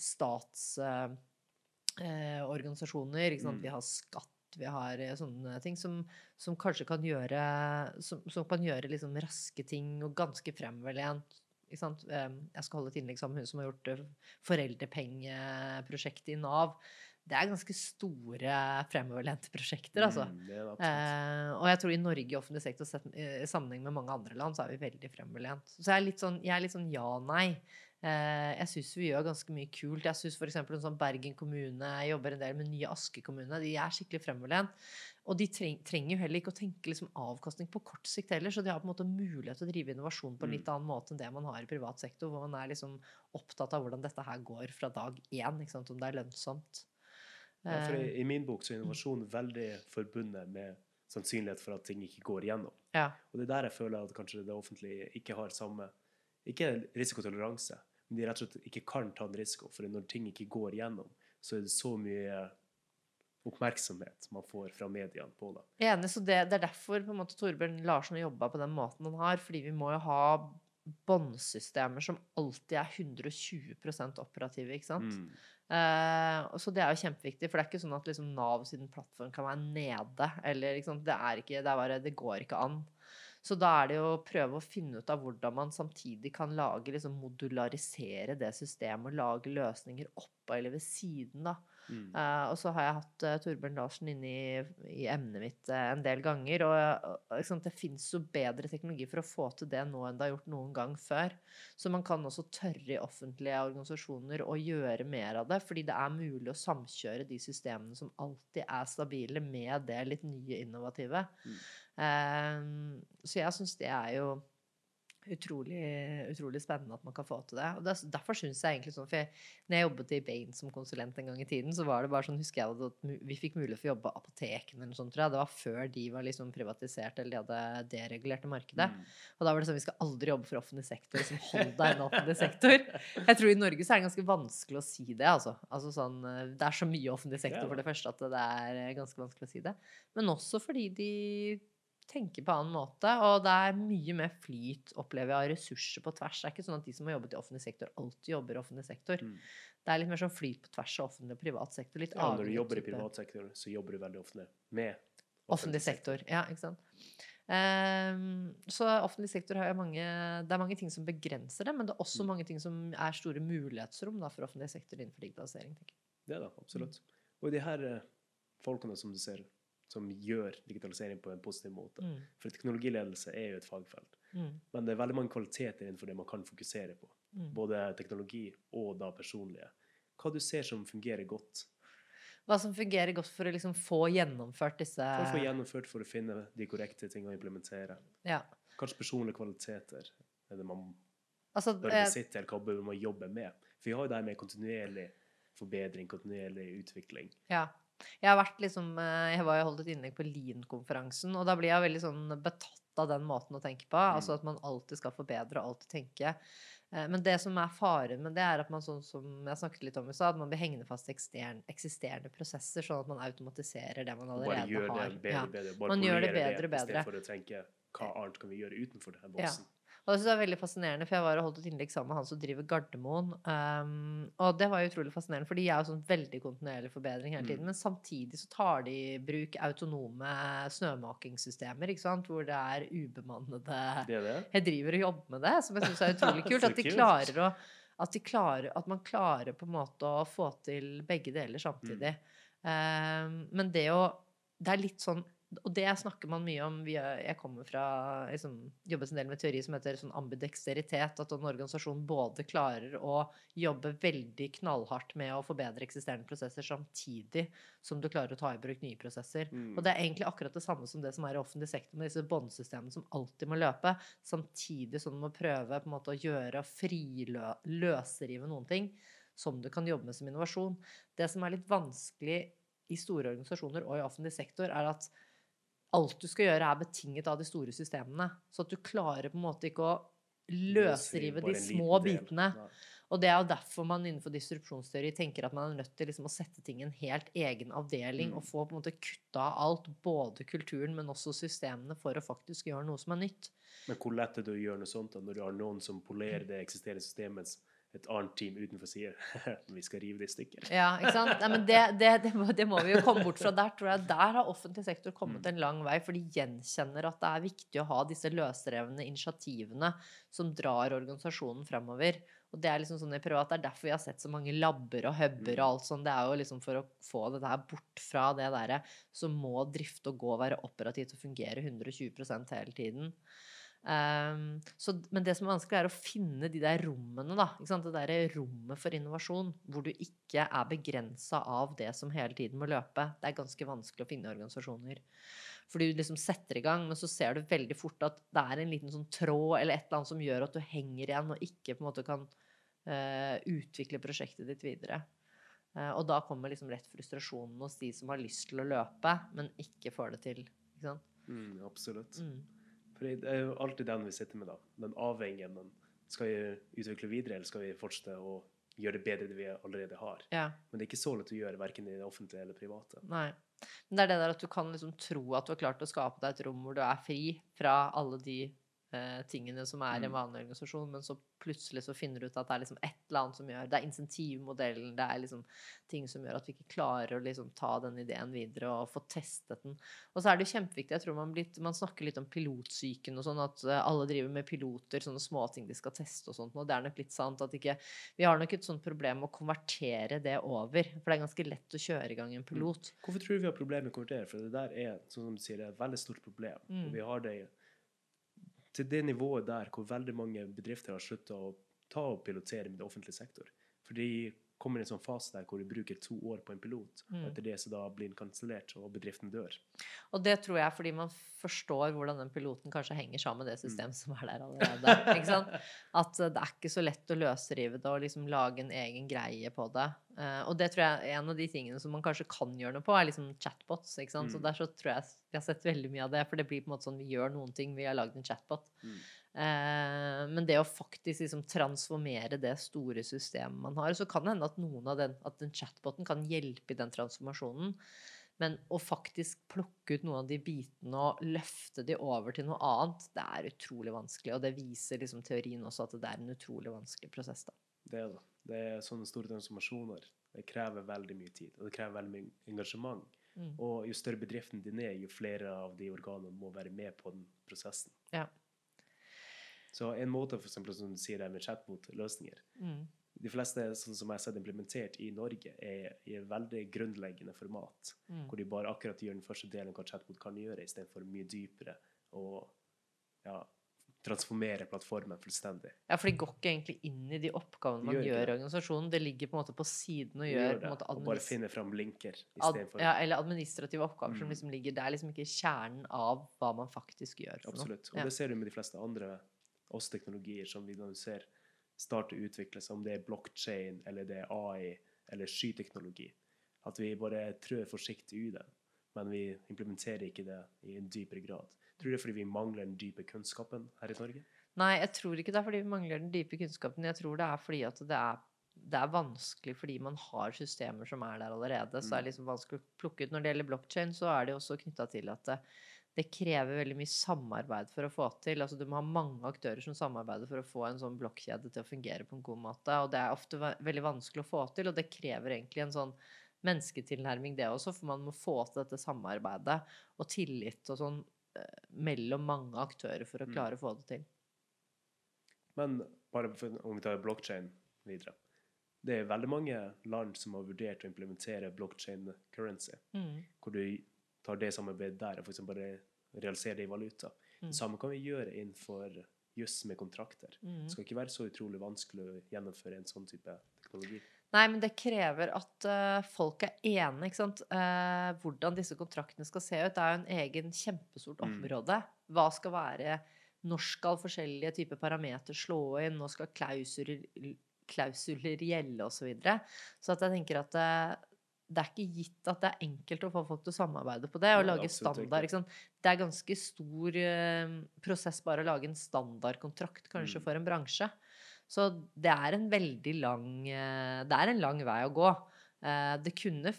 statsorganisasjoner. Eh, sant? Mm. Vi har skatt, vi har eh, sånne ting som, som kanskje kan gjøre Som, som kan gjøre liksom raske ting og ganske fremoverlent. Ikke sant? Eh, Jeg skal holde et innlegg sammen med hun som har gjort eh, foreldrepengeprosjektet i Nav. Det er ganske store fremoverlente prosjekter, altså. Mm. Eh, og jeg tror i Norge i offentlig sektor i sammenheng med mange andre land, så er vi veldig fremoverlent. Så jeg er litt sånn, jeg er litt sånn ja-nei. Eh, jeg syns vi gjør ganske mye kult. Jeg syns f.eks. en sånn Bergen kommune jeg jobber en del med nye Aske kommune. De er skikkelig fremoverlent. Og de treng, trenger jo heller ikke å tenke liksom avkastning på kort sikt heller, så de har på en måte mulighet til å drive innovasjon på en Mm. litt annen måte enn det man har i privat sektor, hvor man er liksom opptatt av hvordan dette her går fra dag én, om det er lønnsomt. Ja, for Eh, i, I min bok så er innovasjon veldig forbundet med sannsynlighet for at ting ikke går igjennom. ja. Og det er der jeg føler at kanskje det offentlige ikke har samme Ikke risikotoleranse, men de rett og slett ikke kan ta en risiko. For når ting ikke går igjennom, så er det så mye oppmerksomhet man får fra mediene på det. Enig, så det, det er derfor på en måte Torbjørn Larsen har jobba på den måten han har. Fordi vi må jo ha båndsystemer som alltid er 120 operative. ikke sant? Mm. Uh, så Det er jo kjempeviktig, for det er ikke sånn at liksom Nav sin plattform kan være nede. eller? Det ikke, det bare, det går ikke an. Så da er det jo å prøve å finne ut av hvordan man samtidig kan lage, liksom modularisere det systemet og lage løsninger oppå eller ved siden. da. Mm. Eh, og så har jeg hatt uh, Torbjørn Larsen inne i, i emnet mitt uh, en del ganger. Og, ikke det fins jo bedre teknologi for å få til det nå enn det har gjort noen gang før. Så man kan også tørre i offentlige organisasjoner å gjøre mer av det. Fordi det er mulig å samkjøre de systemene som alltid er stabile, med det litt nye innovative. Mm. Så jeg syns det er jo utrolig, utrolig spennende at man kan få til det. Og det, derfor syns jeg egentlig sånn For jeg, når jeg jobbet i Bain som konsulent en gang i tiden, så var det bare sånn, husker jeg at vi fikk mulighet for å jobbe på apotekene eller noe sånt, tror jeg. Det var før de var liksom privatisert eller de hadde deregulerte markedet. Mm. Og da var det sånn, vi skal aldri jobbe for offentlig sektor. Liksom, hold deg unna offentlig sektor. Jeg tror i Norge så er det ganske vanskelig å si det, altså. altså sånn, eh, det er så mye offentlig sektor for det første at det er eh, ganske vanskelig å si det. Men også fordi de tenker på annen måte, og det er mye mer flyt, opplever jeg, av ressurser på tvers. Det er ikke sånn at de som har jobbet i offentlig sektor, alltid jobber i offentlig sektor. Mm. Det er litt mer sånn flyt på tvers av offentlig og privat sektor. Litt Ja, når du jobber i privat sektor, så jobber du veldig ofte med Offentlig sektor. Ja, ikke sant. Um, så offentlig sektor har jo mange Det er mange ting som begrenser det, men det er også Mm. mange ting som er store mulighetsrom da, for offentlig sektor innenfor digitalisering. Det da, absolutt. Og de her eh, folkene som du ser, som gjør digitalisering på en positiv måte. Mm. For teknologiledelse er jo et fagfelt. Mm. Men det er veldig mange kvaliteter innenfor det man kan fokusere på. Mm. Både teknologi og da personlige. Hva du ser som fungerer godt. Hva som fungerer godt for å liksom få gjennomført disse For å få gjennomført, for å finne de korrekte tingene å implementere. ja. Kanskje personlige kvaliteter er det man Altså, bør eh, besitte, eller hva bør man jobbe med. For vi har jo det her med kontinuerlig forbedring, kontinuerlig utvikling. Ja. Jeg har vært liksom eh, Jeg var jo holdt et innlegg på Lean-konferansen, og da blir jeg veldig sånn betatt av den måten å tenke på. Altså at man alltid skal forbedre og alltid tenke. Eh, Men det som er faren med det, er at man sånn som jeg snakket litt om i stad, at man blir hengende fast i eksisterende prosesser, sånn at man automatiserer det man allerede har. bare gjør det bedre og bedre. Bare Man gjør det bedre og bedre. Istedenfor å tenke hva annet kan vi gjøre utenfor denne Ja. Og det synes jeg er veldig fascinerende, for jeg var og holdt et innlegg sammen med han som driver Gardermoen. Um, og det var utrolig fascinerende, for de er jo sånn veldig kontinuerlig forbedring hele tiden. Mm. Men samtidig så tar de i bruk autonome snømakingssystemer, ikke sant, hvor det er ubemannede Det er det. Jeg driver og jobber med det, som jeg syns er utrolig kult. At de klarer å at, de klarer, at man klarer på en måte å få til begge deler samtidig. Um, men det å Det er litt sånn og det snakker man mye om. Jeg kommer fra liksom, jobbet en del med teori som heter sånn ambideksteritet. At en organisasjon både klarer å jobbe veldig knallhardt med å forbedre eksisterende prosesser, samtidig som du klarer å ta i bruk nye prosesser. Mm. Og det er egentlig akkurat det samme som det som er i offentlig sektor, med disse båndsystemene som alltid må løpe, samtidig som du må prøve måte å gjøre og løsrive noen ting som du kan jobbe med som innovasjon. Det som er litt vanskelig i store organisasjoner og i offentlig sektor, er at alt du skal gjøre, er betinget av de store systemene. Så at du klarer på en måte ikke å løsrive de små bitene. Og det er jo derfor man innenfor disrupsjonsteori tenker at man er nødt til liksom å sette ting i en helt egen avdeling Mm. og få på en måte kutta av alt, både kulturen, men også systemene, for å faktisk gjøre noe som er nytt. Men hvor lett er det å gjøre noe sånt da, når du har noen som polerer det eksisterende systemet, mens et annet team utenfor sier vi skal rive det i stykker? Ja, ikke sant? Nei, men det, det, det, må, det må vi jo komme bort fra. Der tror jeg der har offentlig sektor kommet en lang vei, for de gjenkjenner at det er viktig å ha disse løsrevne initiativene som drar organisasjonen fremover. Og det er liksom sånn i privat, det er derfor vi har sett så mange labber og huber og alt sånn. Det er jo liksom for å få det der bort fra det derre som må drifte og gå og være operativt og fungere 120% hele tiden. Ehm, så, men det som er vanskelig, er å finne de der rommene, da. Ikke sant? Det derre rommet for innovasjon, hvor du ikke er begrensa av det som hele tiden må løpe. Det er ganske vanskelig å finne organisasjoner. For du liksom setter i gang, men så ser du veldig fort at det er en liten sånn tråd eller et eller annet som gjør at du henger igjen og ikke på en måte kan uh, utvikle prosjektet ditt videre. Uh, og da kommer liksom rett frustrasjonen hos de som har lyst til å løpe, men ikke får det til. Ikke sant? Mm, absolutt. Mm. For det er jo alltid den vi sitter med, da. Den avveiningen. Skal vi utvikle videre, eller skal vi fortsette å gjøre det bedre det vi allerede har? Ja. Men det er ikke så lett å gjøre, verken i det offentlige eller private. Nei. Men det er det der at du kan liksom tro at du har klart å skape deg et rom hvor du er fri fra alle de eh, tingene som er i en Mm. vanlig organisasjon, men så plutselig så finner du ut at det er liksom et eller annet som gjør Det er insentivmodellen, det er liksom ting som gjør at vi ikke klarer å liksom ta den ideen videre og få testet den. Og så er det kjempeviktig, jeg tror man, blitt, man snakker litt om pilotsyken og sånn, at eh, alle driver med piloter, sånne småting de skal teste og sånt, og det er nok litt sant at ikke Vi har nok et sånt problem med å konvertere det over, for det er ganske lett å kjøre i gang en pilot. Hvorfor tror du vi har problemer med å konvertere? For det der er som du sier, er et veldig stort problem. Mm. Og vi har det til det nivået der hvor veldig mange bedrifter har slutta å ta og pilotere med det offentlige sektor. For de kommer i en sånn fase der hvor du bruker to år på en pilot, Mm. og etter det så da blir den kansellert, og bedriften dør. Og det tror jeg er fordi man forstår hvordan den piloten kanskje henger sammen med det Mm. systemet som er der allerede. Ikke sant? At eh, det er ikke så lett å løsrive det og liksom lage en egen greie på det. Eh, og det tror jeg er en av de tingene som man kanskje kan gjøre noe på, er liksom chatbots. Ikke sant? Så Mm. der så tror jeg vi har sett veldig mye av det, for det blir på en måte sånn vi gjør noen ting, vi har lagd en chatbot. Mm. Eh, men det å faktisk liksom transformere det store systemet man har, så kan det hende at noen av den, at den chatboten kan hjelpe i den transformasjonen. Men å faktisk plukke ut noen av de bitene og løfte de over til noe annet, det er utrolig vanskelig. Og det viser liksom teorien også at det er en utrolig vanskelig prosess. da. Det er det. Det er sånne store transformasjoner. Det krever veldig mye tid, og det krever veldig mye engasjement. Mm. Og jo større bedriften din er, jo flere av de organene må være med på den prosessen. Ja. Så en måte, for eksempel, som du sier det med chatbot-løsninger Mm. De fleste sånn som jeg har sett implementert i Norge, er i et veldig grunnleggende format. Mm. Hvor de bare akkurat gjør den første delen hva chatbot kan gjøre, istedenfor mye dypere og ja, transformere plattformen fullstendig. Ja, for de går ikke egentlig inn i de oppgavene man gjør gjør i organisasjonen. Det ligger på en måte på siden og gjør, gjør det, på en måte og bare administ- finne fram linker istedenfor ja, Eller administrative oppgaver som Mm. liksom ligger Det er liksom ikke kjernen av hva man faktisk gjør. Absolutt. Og Ja. det ser du med de fleste andre oss teknologier som vi ser starte å utvikle seg, om det er blockchain, eller det er AI, eller skyteknologi. At vi bare trør forsiktig i det, men vi implementerer ikke det i en dypere grad. Tror du det er fordi vi mangler den dype kunnskapen her i Norge? Nei, jeg tror ikke det er fordi vi mangler den dype kunnskapen. Jeg tror det er fordi at det er, det er vanskelig fordi man har systemer som er der allerede. Så det er Mm. liksom vanskelig å plukke ut. Når det gjelder blokkjede, så er det også knytta til at det, det krever veldig mye samarbeid for å få til. Altså du må ha mange aktører som samarbeider for å få en sånn blokkjede til å fungere på en god måte. Og det er ofte veldig vanskelig å få til, og det krever egentlig en sånn mennesketilnærming, det også, for man må få til dette samarbeidet og tillit og sånn eh, mellom mange aktører for å Mm. klare å få det til. Men bare for, om vi tar blockchain videre. Det er veldig mange land som har vurdert å implementere blockchain currency, Mm. hvor du tar det samarbeidet der og eksempel bare realiserer det i valuta. Mm. Det samme kan vi gjøre innenfor juss med kontrakter. Mm. Det skal ikke være så utrolig vanskelig å gjennomføre en sånn type teknologi. Nei, men det krever at uh, folk er enige, ikke sant. Uh, hvordan disse kontraktene skal se ut, det er jo en egen kjempestort Mm. område. Hva skal være Når skal forskjellige typer parametere slå inn? Nå skal klausuler, klausuler gjelde, osv. Så, videre. så at jeg tenker at det, det er ikke gitt at det er enkelt å få folk til å samarbeide på det og Nei, lage standard. ikke. Ikke sant? Det er ganske stor eh, prosess bare å lage en standardkontrakt, kanskje, Mm. for en bransje. Så det er en veldig lang eh, Det er en lang vei å gå. Eh, Det kunne,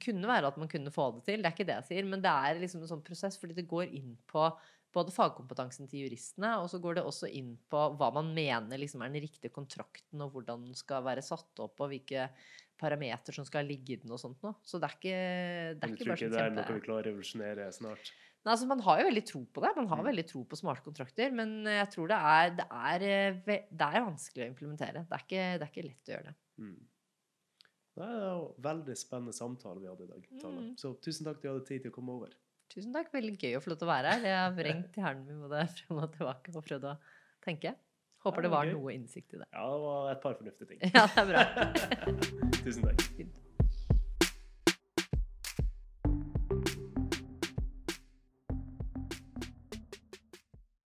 kunne være at man kunne få det til, det er ikke det jeg sier, men det er liksom en sånn prosess fordi det går inn på både fagkompetansen til juristene, og så går det også inn på hva man mener liksom er den riktige kontrakten, og hvordan den skal være satt opp, og hvilke parametere som skal ligge i den og sånt noe. Så det er ikke, det Men kjempe... du tror ikke sånn det er noe vi klarer å revolusjonere snart? Nei, altså Man har jo veldig tro på det. Man har Mm. veldig tro på smarte kontrakter. Men jeg tror det er, det er, eh, det er vanskelig å implementere. Det er, ikke, det er ikke lett å gjøre det. Mm. Det er en veldig spennende samtale vi hadde i dag. Mm. Så tusen takk for at du hadde tid til å komme over. Tusen takk. Veldig gøy å få lov til å være her. Jeg har vrengt hjernen min både frem og tilbake og prøvd å tenke. Håper det var noe innsikt i det. Ja, det var et par fornuftige ting. Ja, det er bra. tusen takk. Fint.